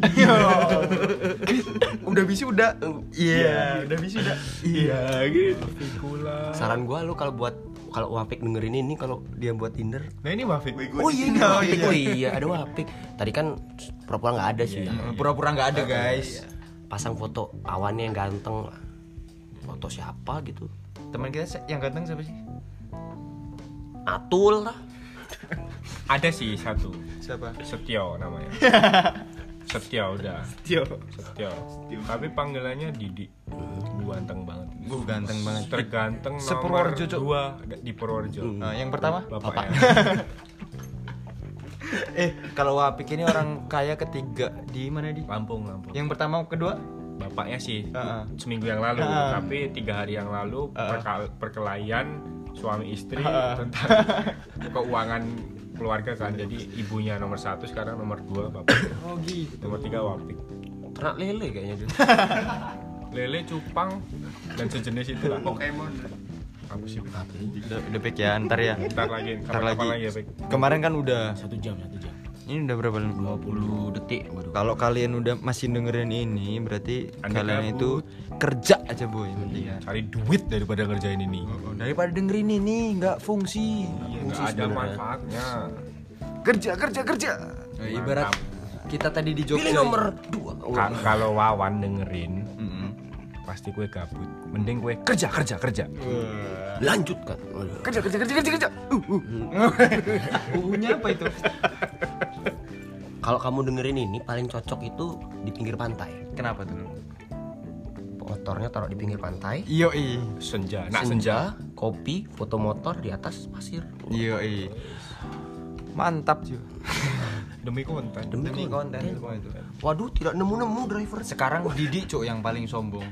[SPEAKER 4] udah wisuda. Iya, udah wisuda. Iya, gitu.
[SPEAKER 3] Fikula.
[SPEAKER 2] Saran gua lu kalau buat kalau Wapik dengerin ini kalau dia buat Tinder
[SPEAKER 3] Nah ini Wafik.
[SPEAKER 2] Oh iya, iya, Wapik. Oh iya, ada Wapik. Tadi kan pura-pura nggak ada sih.
[SPEAKER 4] Pura-pura nggak ada guys.
[SPEAKER 2] Pasang foto awannya yang ganteng. Foto siapa gitu?
[SPEAKER 4] Teman kita yang ganteng siapa sih?
[SPEAKER 2] Atul lah.
[SPEAKER 3] Ada sih satu.
[SPEAKER 4] Siapa?
[SPEAKER 3] Setio namanya. Setio udah.
[SPEAKER 1] Tio.
[SPEAKER 3] Setio. Tapi panggilannya Didi. Ganteng banget.
[SPEAKER 4] Gue ganteng banget.
[SPEAKER 3] Terganteng
[SPEAKER 4] Sepurworejo,
[SPEAKER 3] nomor dua di Purworejo.
[SPEAKER 4] Nah, yang pertama?
[SPEAKER 3] Bapaknya.
[SPEAKER 4] Eh, kalau Wapik ini orang kaya ketiga di mana di?
[SPEAKER 3] Lampung, Lampung.
[SPEAKER 4] Yang pertama kedua?
[SPEAKER 3] Bapaknya sih
[SPEAKER 4] Heeh.
[SPEAKER 3] seminggu yang lalu,
[SPEAKER 4] Heeh.
[SPEAKER 3] tapi tiga hari yang lalu perka- perkelahian suami istri
[SPEAKER 4] Heeh.
[SPEAKER 3] tentang keuangan keluarga kan. Jadi ibunya nomor satu sekarang nomor dua bapak.
[SPEAKER 5] Oh gitu.
[SPEAKER 3] Nomor tiga Wapik.
[SPEAKER 2] Ternak lele kayaknya dia.
[SPEAKER 3] Lele, cupang dan sejenis itu lah.
[SPEAKER 1] Pokemon.
[SPEAKER 3] Apa sih?
[SPEAKER 4] Udah, udah Pik ya, ntar ya.
[SPEAKER 3] Ntar lagi,
[SPEAKER 4] Ntar lagi.
[SPEAKER 3] lagi ya.
[SPEAKER 4] Kemarin kan udah.
[SPEAKER 5] Satu jam, satu jam.
[SPEAKER 4] Ini udah berapa?
[SPEAKER 2] 20 detik. Waduh.
[SPEAKER 4] Kalau kalian udah masih dengerin ini, berarti
[SPEAKER 3] Anda
[SPEAKER 4] kalian
[SPEAKER 3] gabut.
[SPEAKER 4] itu kerja aja boy, mendingan.
[SPEAKER 3] Cari duit daripada ngerjain ini.
[SPEAKER 4] Daripada dengerin ini nggak fungsi.
[SPEAKER 3] Nggak ada manfaatnya.
[SPEAKER 4] Kerja, kerja, kerja. ibarat kita tadi di Jogja.
[SPEAKER 2] Pilih nomor 2.
[SPEAKER 3] Ka- kalau Wawan dengerin,
[SPEAKER 4] Mm-mm.
[SPEAKER 3] Pasti kue gabut. Mending kue kerja, kerja, kerja.
[SPEAKER 2] Lanjut kan. Waduh.
[SPEAKER 4] Kerja, kerja, kerja, kerja, kerja. Uh, uh. Uh-nya apa itu?
[SPEAKER 2] Kalau kamu dengerin ini paling cocok itu di pinggir pantai.
[SPEAKER 4] Kenapa tuh?
[SPEAKER 2] Motornya taruh di pinggir pantai.
[SPEAKER 4] Iyo i.
[SPEAKER 3] Senja, nak senja.
[SPEAKER 2] kopi, foto motor di atas pasir.
[SPEAKER 4] Iyo i. Mantap cuy.
[SPEAKER 3] Demi konten.
[SPEAKER 2] Demi,
[SPEAKER 4] Demi konten
[SPEAKER 2] konten.
[SPEAKER 4] semua itu.
[SPEAKER 2] Waduh, tidak nemu-nemu driver.
[SPEAKER 4] Sekarang Didi cuk yang paling sombong.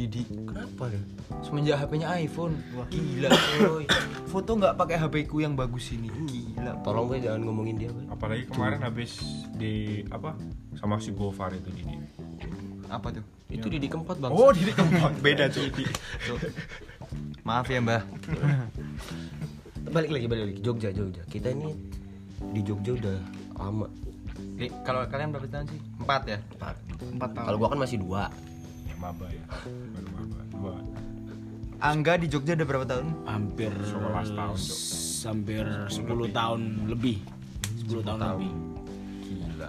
[SPEAKER 4] Didi.
[SPEAKER 2] Kenapa deh?
[SPEAKER 4] Semenjak HP-nya iPhone. Wah, gila coy. Foto nggak pakai HP ku yang bagus ini. Gila.
[SPEAKER 2] Tolong gue jangan ngomongin dia. Gue.
[SPEAKER 3] Apalagi kemarin habis di apa sama si Gofar itu Didi.
[SPEAKER 4] Apa tuh?
[SPEAKER 2] Itu di keempat bang.
[SPEAKER 3] Oh, Didi keempat beda cuy.
[SPEAKER 4] Maaf ya, Mbah.
[SPEAKER 2] balik lagi balik lagi Jogja Jogja. Kita ini di Jogja udah lama.
[SPEAKER 4] Kalau kalian berapa tahun sih? Empat ya?
[SPEAKER 2] Empat.
[SPEAKER 1] Empat tahun.
[SPEAKER 2] Kalau gua kan masih dua.
[SPEAKER 3] Ya maba ya. Baru maba. Dua.
[SPEAKER 4] Angga di Jogja udah berapa tahun?
[SPEAKER 5] Hampir
[SPEAKER 3] 11 tahun,
[SPEAKER 5] Hampir 10 tahun lebih. 10 tahun, lebih.
[SPEAKER 4] Gila.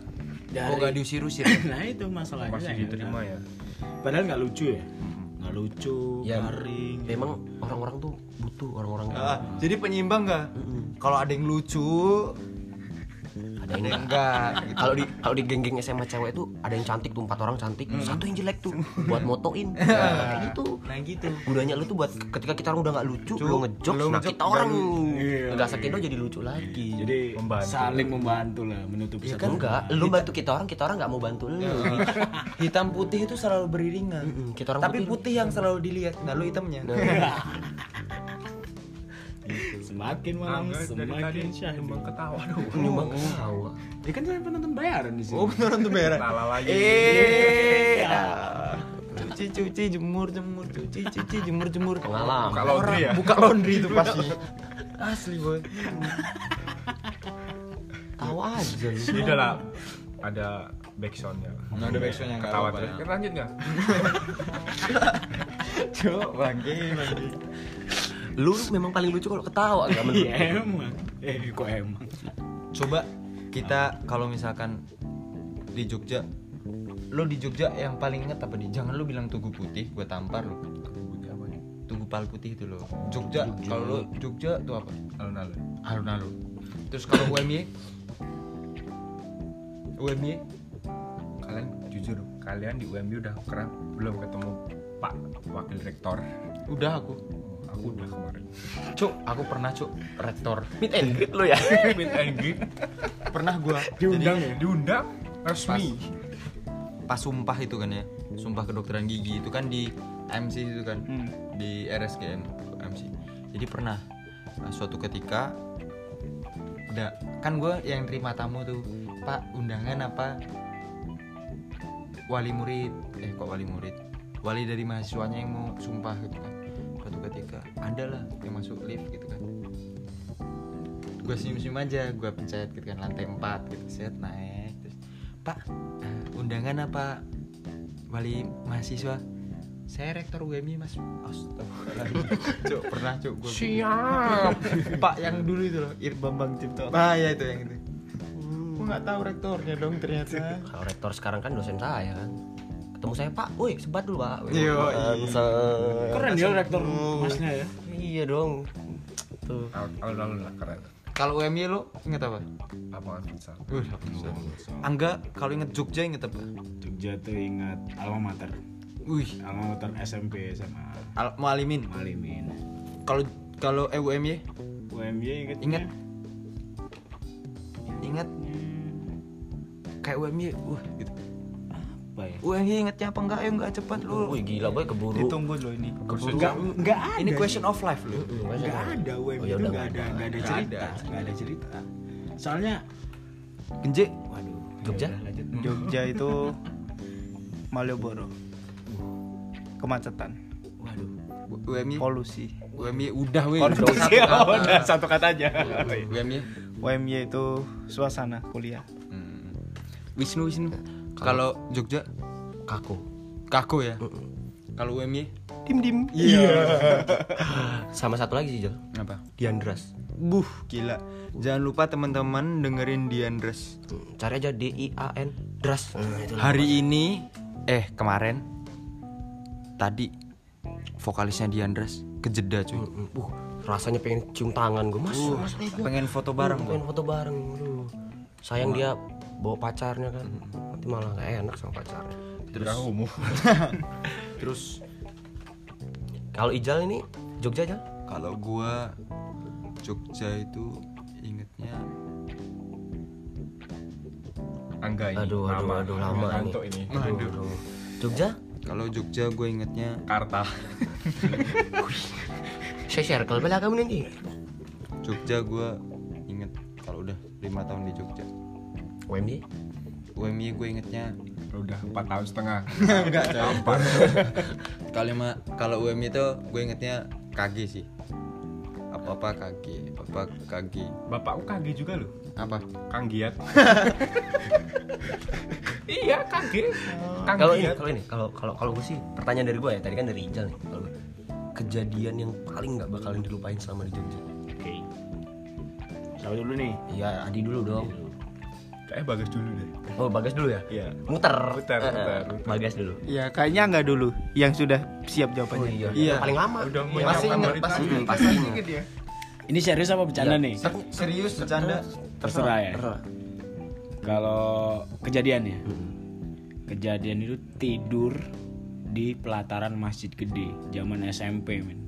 [SPEAKER 5] Dari-
[SPEAKER 4] Kok gak diusir-usir?
[SPEAKER 5] Nah itu masalahnya.
[SPEAKER 3] Masih
[SPEAKER 5] ya.
[SPEAKER 3] diterima ya.
[SPEAKER 5] Padahal nggak lucu ya. Nggak lucu,
[SPEAKER 2] Ya,
[SPEAKER 5] garing.
[SPEAKER 2] memang orang-orang tuh butuh orang-orang
[SPEAKER 4] Ah, jadi penyeimbang gak? Kalau ada yang lucu,
[SPEAKER 2] yang
[SPEAKER 4] yang enggak. gitu.
[SPEAKER 2] kalau di kalau di geng-geng SMA cewek tuh ada yang cantik tuh empat orang cantik satu yang jelek tuh buat motoin kayak gitu
[SPEAKER 4] Nah gitu.
[SPEAKER 2] gunanya lu tuh buat ketika kita orang udah nggak lucu
[SPEAKER 4] Lucu,
[SPEAKER 2] lu ngejok
[SPEAKER 4] lu
[SPEAKER 2] nah
[SPEAKER 4] ngejok,
[SPEAKER 2] kita orang
[SPEAKER 5] Iya.
[SPEAKER 2] nggak sekido jadi lucu lagi
[SPEAKER 5] Jadi
[SPEAKER 3] Membantu.
[SPEAKER 5] saling membantu lah menutupi
[SPEAKER 2] ya kan enggak lu bantu kita orang kita orang nggak mau bantu lu
[SPEAKER 4] Hitam putih itu selalu beriringan.
[SPEAKER 2] Kita orang
[SPEAKER 4] Tapi
[SPEAKER 2] putih-
[SPEAKER 4] putih yang selalu dilihat. Nah, lu hitamnya.
[SPEAKER 5] Semakin malam
[SPEAKER 3] Angga
[SPEAKER 5] semakin syahdu.
[SPEAKER 3] cuma ketawa doang.
[SPEAKER 2] nyumbang ketawa
[SPEAKER 5] Ya kan saya penonton bayaran di sini.
[SPEAKER 4] Oh, tuh merah.
[SPEAKER 3] Salah lagi.
[SPEAKER 4] Eh. ah. Cuci cuci jemur jemur cuci cuci jemur jemur.
[SPEAKER 2] pengalaman
[SPEAKER 3] Buka laundry ya.
[SPEAKER 4] Buka laundry itu pasti. Asli, boy.
[SPEAKER 2] tawa aja lu.
[SPEAKER 3] Ini udah lah ada backsoundnya.
[SPEAKER 4] Nggak ada backsoundnya, nggak
[SPEAKER 3] Ketawa terus.
[SPEAKER 4] ya.
[SPEAKER 3] Kan lanjut nggak?
[SPEAKER 4] Cuk, bangke, bangke.
[SPEAKER 2] Lu memang paling lucu kalau ketawa nggak menurut
[SPEAKER 5] Ya emang. Eh kok emang.
[SPEAKER 4] Coba kita kalau misalkan di Jogja lo di Jogja yang paling inget apa nih? Jangan lu bilang tugu putih, gue tampar lu. Tugu pal putih itu lo. Jogja, kalau lo Jogja tuh apa?
[SPEAKER 3] Alun-alun.
[SPEAKER 4] Alun-alun. Terus kalau UMY? UMY?
[SPEAKER 3] Kalian jujur, kalian di UMB udah keren belum ketemu Pak Wakil Rektor?
[SPEAKER 4] Udah aku.
[SPEAKER 3] Aku udah kemarin.
[SPEAKER 4] Cuk, aku pernah cuk rektor.
[SPEAKER 2] meet and greet lu ya
[SPEAKER 3] Meet and greet
[SPEAKER 4] Pernah gua
[SPEAKER 5] Diundang ya?
[SPEAKER 3] diundang resmi.
[SPEAKER 4] pas sumpah itu kan ya. Sumpah kedokteran gigi itu kan di MC itu kan.
[SPEAKER 5] Hmm.
[SPEAKER 4] Di RSGM MC. Jadi pernah nah, suatu ketika udah kan gue yang terima tamu tuh pak undangan apa wali murid eh kok wali murid wali dari mahasiswanya yang mau sumpah gitu kan ketika ada lah yang masuk lift gitu kan. Gue senyum senyum aja gue pencet gitu kan lantai 4 gitu set naik terus pak eh, undangan apa wali mahasiswa? Saya rektor UMY mas. Astagfirullahaladzim. Cuk, pernah cuk gua
[SPEAKER 2] Siap.
[SPEAKER 1] Pak yang dulu itu loh, Ir Bambang Cipto.
[SPEAKER 4] ah ya itu yang itu. Gua nggak tahu rektornya dong ternyata.
[SPEAKER 2] Kalau rektor sekarang kan dosen saya kan. Ketemu saya Pak, woi sebat dulu Pak. Wih,
[SPEAKER 4] Yo,
[SPEAKER 2] bangsat.
[SPEAKER 5] Keren dia rektor masnya ya.
[SPEAKER 2] Iya dong. Tuh.
[SPEAKER 3] alun-alun lah keren
[SPEAKER 4] kalau UMY lo inget apa
[SPEAKER 3] lapangan futsal
[SPEAKER 4] Wih, Angga kalau inget Jogja inget apa
[SPEAKER 5] Jogja tuh ingat alma mater.
[SPEAKER 4] wih
[SPEAKER 5] Alma mater SMP sama
[SPEAKER 4] Al Mualimin
[SPEAKER 5] Malimin.
[SPEAKER 4] kalau kalau eh, UMY
[SPEAKER 5] UMY inget
[SPEAKER 4] Ingat. inget kayak UMY wah gitu
[SPEAKER 5] apa ya?
[SPEAKER 4] UMY ingetnya apa enggak ayo enggak cepat lu
[SPEAKER 2] Wih gila boy keburu.
[SPEAKER 1] Ditunggu loh ini.
[SPEAKER 5] Enggak enggak ada.
[SPEAKER 4] ini
[SPEAKER 5] sih.
[SPEAKER 4] question of life lu
[SPEAKER 5] Enggak ada
[SPEAKER 2] Oh, ya
[SPEAKER 5] itu enggak ada enggak ada cerita,
[SPEAKER 4] ada.
[SPEAKER 5] enggak ada cerita. Soalnya
[SPEAKER 4] Genje
[SPEAKER 5] waduh,
[SPEAKER 2] Jogja?
[SPEAKER 5] ya.
[SPEAKER 1] Jogja itu Malioboro. Kemacetan,
[SPEAKER 5] Waduh.
[SPEAKER 4] UMY
[SPEAKER 1] polusi.
[SPEAKER 4] UMY udah weh
[SPEAKER 1] Polusi,
[SPEAKER 4] Satu kata.
[SPEAKER 1] oh, udah satu kata aja.
[SPEAKER 4] UMY
[SPEAKER 1] UMY itu suasana kuliah.
[SPEAKER 4] Hmm. Wisnu Wisnu kalau Jogja
[SPEAKER 2] Kaku.
[SPEAKER 4] Kako ya kalau UMY
[SPEAKER 1] Dim dim.
[SPEAKER 2] Sama satu lagi sih Jol.
[SPEAKER 4] apa
[SPEAKER 2] Diandras.
[SPEAKER 4] buh gila jangan lupa teman-teman dengerin Diandres
[SPEAKER 2] Hmm, Cari aja D I A N Dras. Nah, lah.
[SPEAKER 4] hari ini eh kemarin tadi vokalisnya Diandres kejeda cuy
[SPEAKER 2] Hmm, Uh, rasanya pengen cium tangan gue mas.
[SPEAKER 4] Uh,
[SPEAKER 2] mas
[SPEAKER 4] pengen foto bareng
[SPEAKER 2] Uh, pengen foto bareng. Aduh. Sayang dia bawa pacarnya kan. Nanti malah gak enak sama pacarnya.
[SPEAKER 3] terus umum
[SPEAKER 4] terus
[SPEAKER 2] Kalau Ijal ini Jogja aja.
[SPEAKER 4] kalau gua Jogja itu ingetnya
[SPEAKER 3] angga ini
[SPEAKER 2] Aduh, aduh,
[SPEAKER 3] lama
[SPEAKER 2] aduh, lama ini.
[SPEAKER 3] ini
[SPEAKER 2] Aduh, aduh. Jogja?
[SPEAKER 4] kalau Jogja gue ingetnya
[SPEAKER 3] Karta
[SPEAKER 2] Saya circle belakang nanti.
[SPEAKER 4] Jogja gue inget kalau udah lima tahun di Jogja
[SPEAKER 2] UMY?
[SPEAKER 4] UMY gue ingetnya
[SPEAKER 3] udah empat tahun setengah
[SPEAKER 4] enggak kalau ma- kalau UMY itu gue ingetnya KG sih apa apa KG apa apa KG
[SPEAKER 3] bapakku KG juga loh
[SPEAKER 4] apa
[SPEAKER 3] Kang Giat iya KG Kang
[SPEAKER 2] Kalau ini,
[SPEAKER 3] Giat
[SPEAKER 2] kalau ini, kalau kalau kalau gue sih pertanyaan dari gue ya, tadi kan dari Ijal nih. Kalau kejadian yang paling nggak bakalan dilupain selama di Jogja.
[SPEAKER 5] Oke. Siapa dulu nih?
[SPEAKER 2] Iya, Adi dulu dong.
[SPEAKER 3] Kayak bagus dulu deh
[SPEAKER 2] Oh, Bagas dulu ya?
[SPEAKER 3] iya
[SPEAKER 2] Muter.
[SPEAKER 3] Muter,
[SPEAKER 2] Eh, eh,
[SPEAKER 3] muter, muter.
[SPEAKER 2] Bagas dulu.
[SPEAKER 1] Ya kayaknya nggak dulu yang sudah siap
[SPEAKER 2] Oh
[SPEAKER 1] jawabannya.
[SPEAKER 2] iya.
[SPEAKER 4] Iya.
[SPEAKER 2] Paling lama.
[SPEAKER 3] Udah
[SPEAKER 2] Iya,
[SPEAKER 3] menyiapkan
[SPEAKER 2] pasti ingat, pasti pasti ingat.
[SPEAKER 1] ya.
[SPEAKER 5] Ini serius apa bercanda
[SPEAKER 2] Iya.
[SPEAKER 5] nih?
[SPEAKER 4] serius bercanda
[SPEAKER 5] Terserah ya. Kalau kejadian ya.
[SPEAKER 2] Hmm.
[SPEAKER 5] Kejadian itu tidur di pelataran masjid gede zaman SMP men.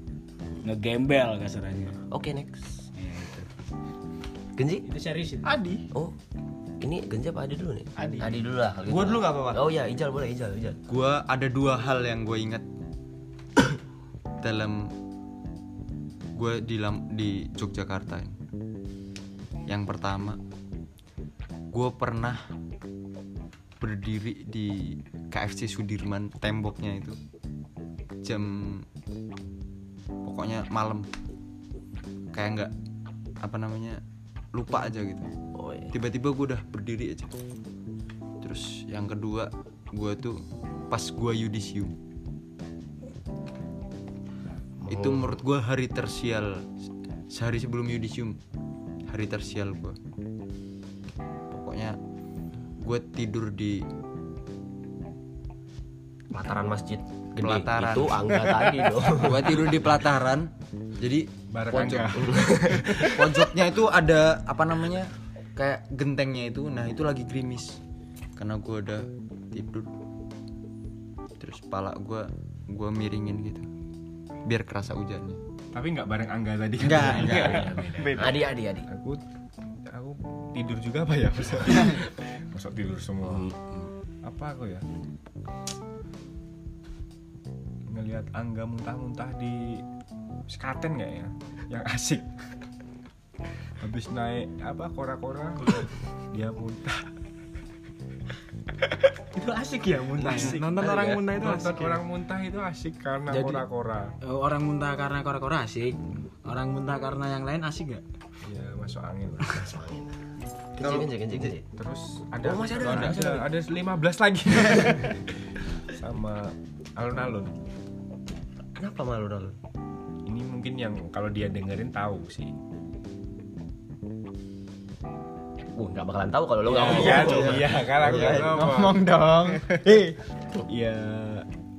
[SPEAKER 5] Ngegembel kasarannya.
[SPEAKER 2] Oke, next.
[SPEAKER 5] Ya, itu.
[SPEAKER 2] Genji?
[SPEAKER 5] Itu serius itu.
[SPEAKER 1] Adi.
[SPEAKER 2] Oh. Ini Genji apa Adi dulu nih?
[SPEAKER 1] Adi.
[SPEAKER 2] dulu lah. gitu.
[SPEAKER 4] dulu nggak apa-apa.
[SPEAKER 2] Oh iya, Ijal boleh, Ijal, Ijal.
[SPEAKER 4] gue ada dua hal yang gue inget dalam gue di lam- di Yogyakarta ini. yang pertama gue pernah berdiri di KFC Sudirman temboknya itu jam pokoknya malam kayak nggak apa namanya lupa aja gitu. Tiba-tiba gue udah berdiri aja. Terus yang kedua gue tuh pas gue yudisium. Itu menurut gue hari tersial. Sehari sebelum yudisium hari tersial gue pokoknya gue tidur di
[SPEAKER 2] Pelataran masjid gede.
[SPEAKER 4] Pelataran.
[SPEAKER 2] Itu angga tadi dong.
[SPEAKER 4] gue tidur di pelataran. Jadi pojok pojoknya itu ada apa namanya kayak gentengnya itu nah itu lagi gerimis. Karena gue udah tidur. Terus pala gue gue miringin gitu. Biar kerasa hujannya.
[SPEAKER 3] Tapi nggak bareng Angga tadi. Kan?
[SPEAKER 4] enggak enggak
[SPEAKER 1] Beda.
[SPEAKER 2] Adi, Adi, Adi.
[SPEAKER 3] aku aku tidur juga apa ya? Masa tidur semua. Apa aku ya? Ngelihat Angga muntah-muntah di Skaten nggak ya yang asik habis naik apa kora-kora dia muntah
[SPEAKER 5] Itu asik ya muntah.
[SPEAKER 3] Asik.
[SPEAKER 5] Nonton orang
[SPEAKER 3] Iya.
[SPEAKER 5] muntah itu
[SPEAKER 3] Nonton
[SPEAKER 5] asik. ya?
[SPEAKER 3] orang muntah itu asik karena
[SPEAKER 5] Jadi-
[SPEAKER 3] kora-kora
[SPEAKER 5] Oh, orang muntah karena kora-kora asik. Orang muntah karena yang lain asik gak?
[SPEAKER 3] ya masuk angin
[SPEAKER 2] Genji, genji, genji, genji.
[SPEAKER 3] terus ada
[SPEAKER 2] Oh, masih ada,
[SPEAKER 3] ada, ada, ada 15 lagi sama alun-alun
[SPEAKER 2] Kenapa malu alun
[SPEAKER 3] ini mungkin yang kalau dia dengerin tahu sih
[SPEAKER 2] Wah, nggak bakalan tahu kalau lo nggak ngomong.
[SPEAKER 3] iya iya kalau aku nggak ngomong
[SPEAKER 4] Ngomong dong. Hei.
[SPEAKER 3] ya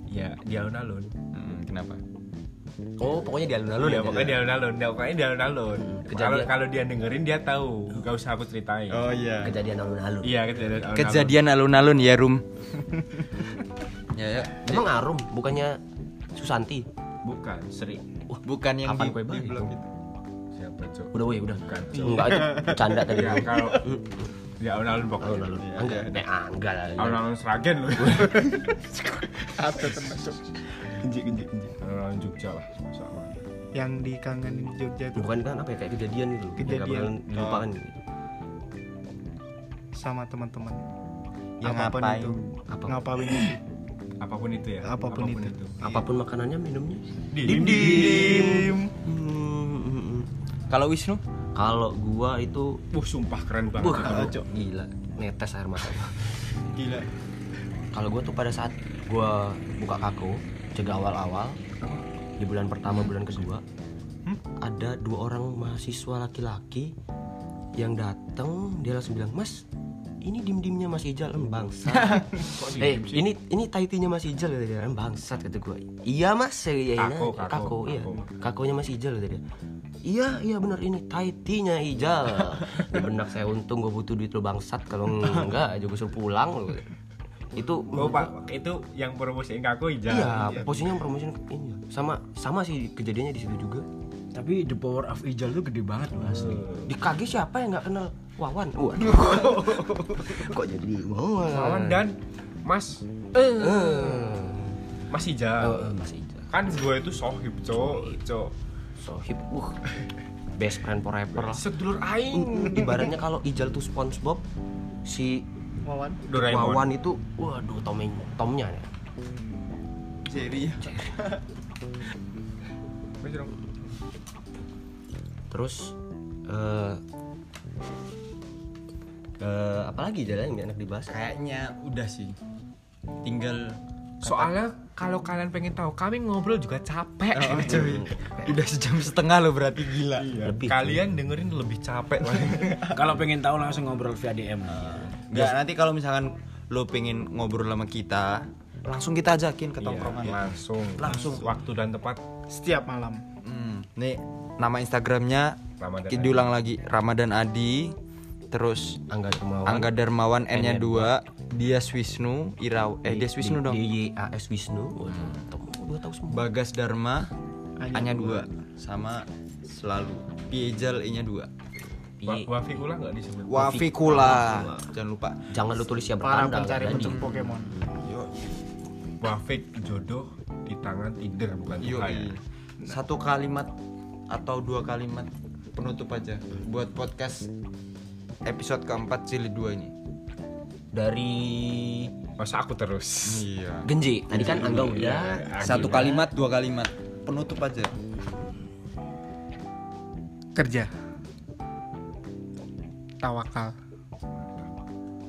[SPEAKER 3] ya di alun-alun
[SPEAKER 4] Hmm, kenapa?
[SPEAKER 2] Oh, pokoknya di alun-alun
[SPEAKER 3] Iya,
[SPEAKER 2] ya.
[SPEAKER 3] pokoknya di alun-alun. Dia- Pokoknya di alun-alun.
[SPEAKER 2] Kejadian-
[SPEAKER 3] Kalau kalau dia dengerin dia tahu. Gak usah aku ceritain.
[SPEAKER 4] Oh iya.
[SPEAKER 2] Kejadian alun-alun.
[SPEAKER 3] Iya, kejadian alun-alun.
[SPEAKER 4] Kejadian alun-alun ya, Rum. ya, ya.
[SPEAKER 2] Emang Arum bukannya Susanti?
[SPEAKER 3] Bukan, Sri.
[SPEAKER 4] Bukan yang di, di blog itu.
[SPEAKER 3] Cuk?
[SPEAKER 2] Udah woi, udah.
[SPEAKER 3] Bukan.
[SPEAKER 2] Enggak itu bercanda tadi.
[SPEAKER 3] Ya, kalau di alun-alun pokoknya.
[SPEAKER 2] Alun-alun. Enggak, eh, ah, enggak lah.
[SPEAKER 3] Alun-alun Sragen loh.
[SPEAKER 1] Atau termasuk
[SPEAKER 3] Alun-alun Jogja lah, Allah.
[SPEAKER 1] yang dikangenin di Jogja itu
[SPEAKER 2] Bukan kan apa ya kayak kejadian gitu.
[SPEAKER 1] Kejadian.
[SPEAKER 2] bakalan dilupakan gitu.
[SPEAKER 1] sama teman-teman.
[SPEAKER 4] Yang
[SPEAKER 1] apa pun
[SPEAKER 4] ngapain?
[SPEAKER 1] itu.
[SPEAKER 2] Apa?
[SPEAKER 1] Ngapain itu?
[SPEAKER 3] Apa pun itu ya.
[SPEAKER 1] Apa pun itu.
[SPEAKER 2] Apa pun makanannya, minumnya.
[SPEAKER 3] Dim
[SPEAKER 1] Dim.
[SPEAKER 2] Hmm, hmm, hmm.
[SPEAKER 4] Kalau Wisnu?
[SPEAKER 2] Kalau gua itu
[SPEAKER 3] Wah, sumpah keren banget.
[SPEAKER 2] Wah, gila, netes air mata.
[SPEAKER 4] Gila.
[SPEAKER 2] Kalau gua tuh pada saat gua buka kako, jaga awal-awal di bulan pertama bulan kedua, ada dua orang mahasiswa laki-laki yang datang dia langsung bilang mas ini dim dimnya Mas Ijal em bangsat. Eh ini ini taitinya Mas Ijal kata dia em bangsat kata gue iya mas ya iya
[SPEAKER 3] Kako, kako,
[SPEAKER 2] kako, iya.
[SPEAKER 3] kako.
[SPEAKER 2] kakonya Mas Ijal kata dia iya iya benar ini taitinya Ijal. Di benak saya untung gue butuh duit lo bangsat. Kalau enggak juga suruh pulang lo itu
[SPEAKER 3] Oh, Pak, itu yang promosiin aku hijau.
[SPEAKER 2] iya posisinya promosi ini. Sama sama sih kejadiannya di situ juga.
[SPEAKER 5] Tapi the power of Ijal tuh gede banget loh asli.
[SPEAKER 2] di KG siapa yang nggak kenal Wawan waduh kok jadi Wawan
[SPEAKER 3] Lawan dan Mas
[SPEAKER 2] Eh,
[SPEAKER 3] Mas Hijau.
[SPEAKER 2] eh, Mas Ijal
[SPEAKER 3] Kan gue itu sohib, cok, cok.
[SPEAKER 2] Sohib, uh, best friend forever lah.
[SPEAKER 3] Sedulur aing.
[SPEAKER 2] Ibaratnya kalau Ijal tuh SpongeBob, si
[SPEAKER 1] Wawan.
[SPEAKER 3] Doraemon.
[SPEAKER 2] Wawan itu, waduh Tomnya, Tomnya ya.
[SPEAKER 4] Jerry.
[SPEAKER 3] Dong.
[SPEAKER 2] Terus, eh, eh, apalagi jalan yang enak dibahas?
[SPEAKER 4] Kayaknya udah sih. Tinggal
[SPEAKER 3] Soalnya kalau kalian pengen tahu, kami ngobrol juga capek.
[SPEAKER 4] Oh, cuy. Udah sejam setengah loh berarti gila.
[SPEAKER 2] Lebih,
[SPEAKER 3] kalian dengerin lebih capek.
[SPEAKER 5] Kalau pengen tahu langsung ngobrol via DM.
[SPEAKER 4] Enggak, nanti kalau misalkan lo pengen ngobrol sama kita, langsung kita ajakin ke tongkrongan.
[SPEAKER 3] Iya, langsung.
[SPEAKER 4] Langsung.
[SPEAKER 3] Waktu dan tepat.
[SPEAKER 1] Setiap malam.
[SPEAKER 4] Hmm, nih nama Instagramnya diulang lagi Ramadan Adi, terus
[SPEAKER 2] Angga Dermawan.
[SPEAKER 4] Angga Darmawan N-nya
[SPEAKER 2] N-nya
[SPEAKER 4] 2, Dias Wisnu, Iraw eh Dias Wisnu dong.
[SPEAKER 2] Di YAS Wisnu. Waduh, tahu- Gua tahu semua.
[SPEAKER 4] Bagas Dharma
[SPEAKER 1] A-nya
[SPEAKER 4] A-nya 2 sama selalu Piejal E-nya 2.
[SPEAKER 3] Wa
[SPEAKER 2] Pi-
[SPEAKER 3] Wafikula nggak disebut?
[SPEAKER 4] Wafikula. Jangan lupa.
[SPEAKER 2] Jangan lu tulis ya
[SPEAKER 1] Para
[SPEAKER 2] bertanda.
[SPEAKER 1] pencari kucing Pokemon.
[SPEAKER 3] Wafik jodoh di tangan Tinder bukan
[SPEAKER 4] Yo,
[SPEAKER 3] Tuhan.
[SPEAKER 4] satu kalimat atau dua kalimat penutup aja buat podcast episode keempat jilid 2 ini.
[SPEAKER 2] Dari
[SPEAKER 3] Masa aku terus?
[SPEAKER 4] Iya.
[SPEAKER 2] Genji. Tadi kan Angga udah.
[SPEAKER 4] Satu kalimat, dua kalimat. Penutup aja.
[SPEAKER 1] Kerja. Tawakal.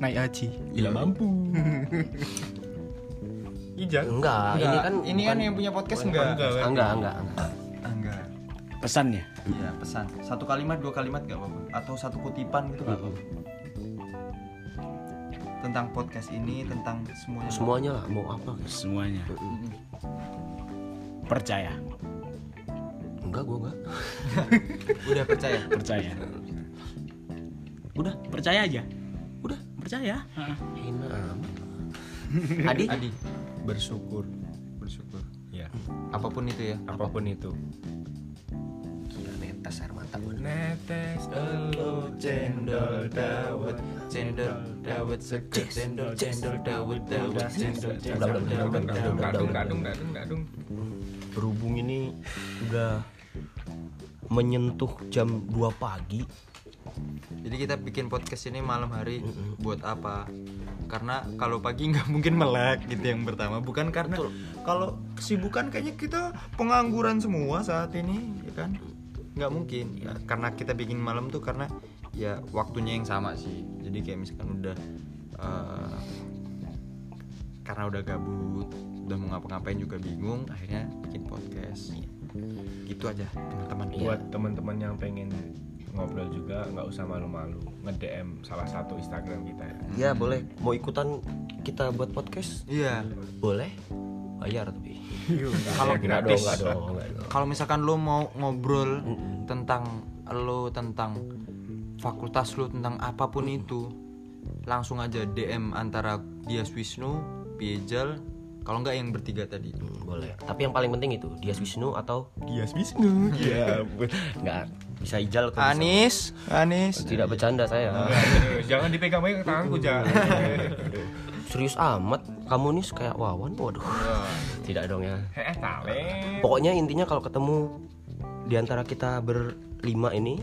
[SPEAKER 1] Naik haji.
[SPEAKER 3] Gila mampu. Ijal.
[SPEAKER 2] Enggak, ini kan
[SPEAKER 4] ini kan yang punya podcast enggak?
[SPEAKER 3] Enggak,
[SPEAKER 2] enggak, enggak, enggak.
[SPEAKER 4] Enggak.
[SPEAKER 5] Pesan ya?
[SPEAKER 4] Pesan. Satu kalimat, dua kalimat gak apa-apa. Atau satu kutipan gitu gak apa-apa. Tentang podcast ini, tentang semuanya.
[SPEAKER 2] Semuanya lah mau apa?
[SPEAKER 5] Semuanya. Percaya.
[SPEAKER 2] Enggak, gua enggak.
[SPEAKER 4] Udah percaya.
[SPEAKER 5] Percaya. Udah, percaya aja. Udah, percaya. Heeh.
[SPEAKER 2] Hina amat. Adi,
[SPEAKER 4] Adi, bersyukur. Bersyukur.
[SPEAKER 3] Ya,
[SPEAKER 4] Apa pun itu ya.
[SPEAKER 3] apa pun
[SPEAKER 2] itu. Netes
[SPEAKER 4] Elo cendol dawet cendol dawet seger cendol cendol dawet dawet cendol
[SPEAKER 2] udah, udah,
[SPEAKER 3] Dadung,
[SPEAKER 2] udah.
[SPEAKER 3] dadung, dadung, dadung.
[SPEAKER 2] Berhubung ini udah menyentuh jam 2 pagi.
[SPEAKER 4] Jadi kita bikin podcast ini malam hari buat apa? Karena kalau pagi nggak mungkin melek gitu yang pertama. Bukan karena kalau kesibukan kayaknya kita pengangguran semua saat ini, ya kan? Nggak mungkin. Ya, karena kita bikin malam tuh karena ya waktunya yang sama sih. Jadi kayak misalkan udah eh, karena udah gabut udah mau ngapa-ngapain juga bingung akhirnya bikin podcast gitu aja teman-teman
[SPEAKER 3] buat teman-teman yang pengen ngobrol juga nggak usah malu-malu nge-DM salah satu Instagram kita ya.
[SPEAKER 2] Ya boleh. Mau ikutan kita buat podcast?
[SPEAKER 4] iya
[SPEAKER 2] Boleh. Bayar tapi.
[SPEAKER 4] kalau
[SPEAKER 2] dong, enggak dong.
[SPEAKER 4] kalau misalkan lo mau ngobrol tentang lo tentang fakultas lo tentang apa pun itu langsung aja DM antara Dias Wisnu, Piejal, kalau enggak yang bertiga tadi.
[SPEAKER 2] Boleh. Tapi yang paling penting itu dia Wisnu atau
[SPEAKER 4] Dias Wisnu.
[SPEAKER 3] Iya,
[SPEAKER 2] enggak bisa ijal atau bisa-
[SPEAKER 4] Anis, Anis.
[SPEAKER 2] Tidak bercanda saya.
[SPEAKER 3] Jangan dipegang-pegang tanganku jangan.
[SPEAKER 2] Serius amat. Kamu nih kayak Wawan. Waduh. Tidak dong ya.
[SPEAKER 3] Eh.
[SPEAKER 2] Pokoknya intinya kalau ketemu di antara kita berlima ini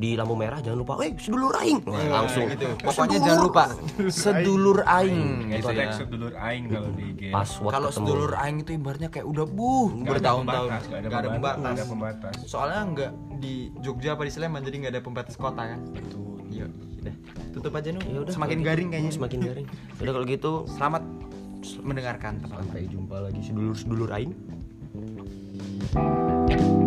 [SPEAKER 2] di lampu merah jangan lupa, eh sedulur aing. Wah, langsung.
[SPEAKER 4] gitu. Pokoknya jangan lupa sedulur aing gitu
[SPEAKER 3] Hashtag
[SPEAKER 4] ya.
[SPEAKER 3] sedulur aing kalau di IG.
[SPEAKER 2] Password
[SPEAKER 4] Kalau
[SPEAKER 2] ketemu.
[SPEAKER 4] sedulur aing itu ibaratnya kayak udah buh bertahun-tahun.
[SPEAKER 3] nggak ada pembatas, ada.
[SPEAKER 4] Soalnya nggak di Jogja apa di Sleman jadi nggak ada pembatas kota kan.
[SPEAKER 3] Betul.
[SPEAKER 4] Iya tutup aja nih.
[SPEAKER 2] ya udah
[SPEAKER 4] semakin garing
[SPEAKER 2] gitu.
[SPEAKER 4] kayaknya.
[SPEAKER 2] Semakin garing. Udah kalau gitu
[SPEAKER 4] selamat mendengarkan.
[SPEAKER 2] Sampai jumpa lagi sedulur sedulur lain. thank you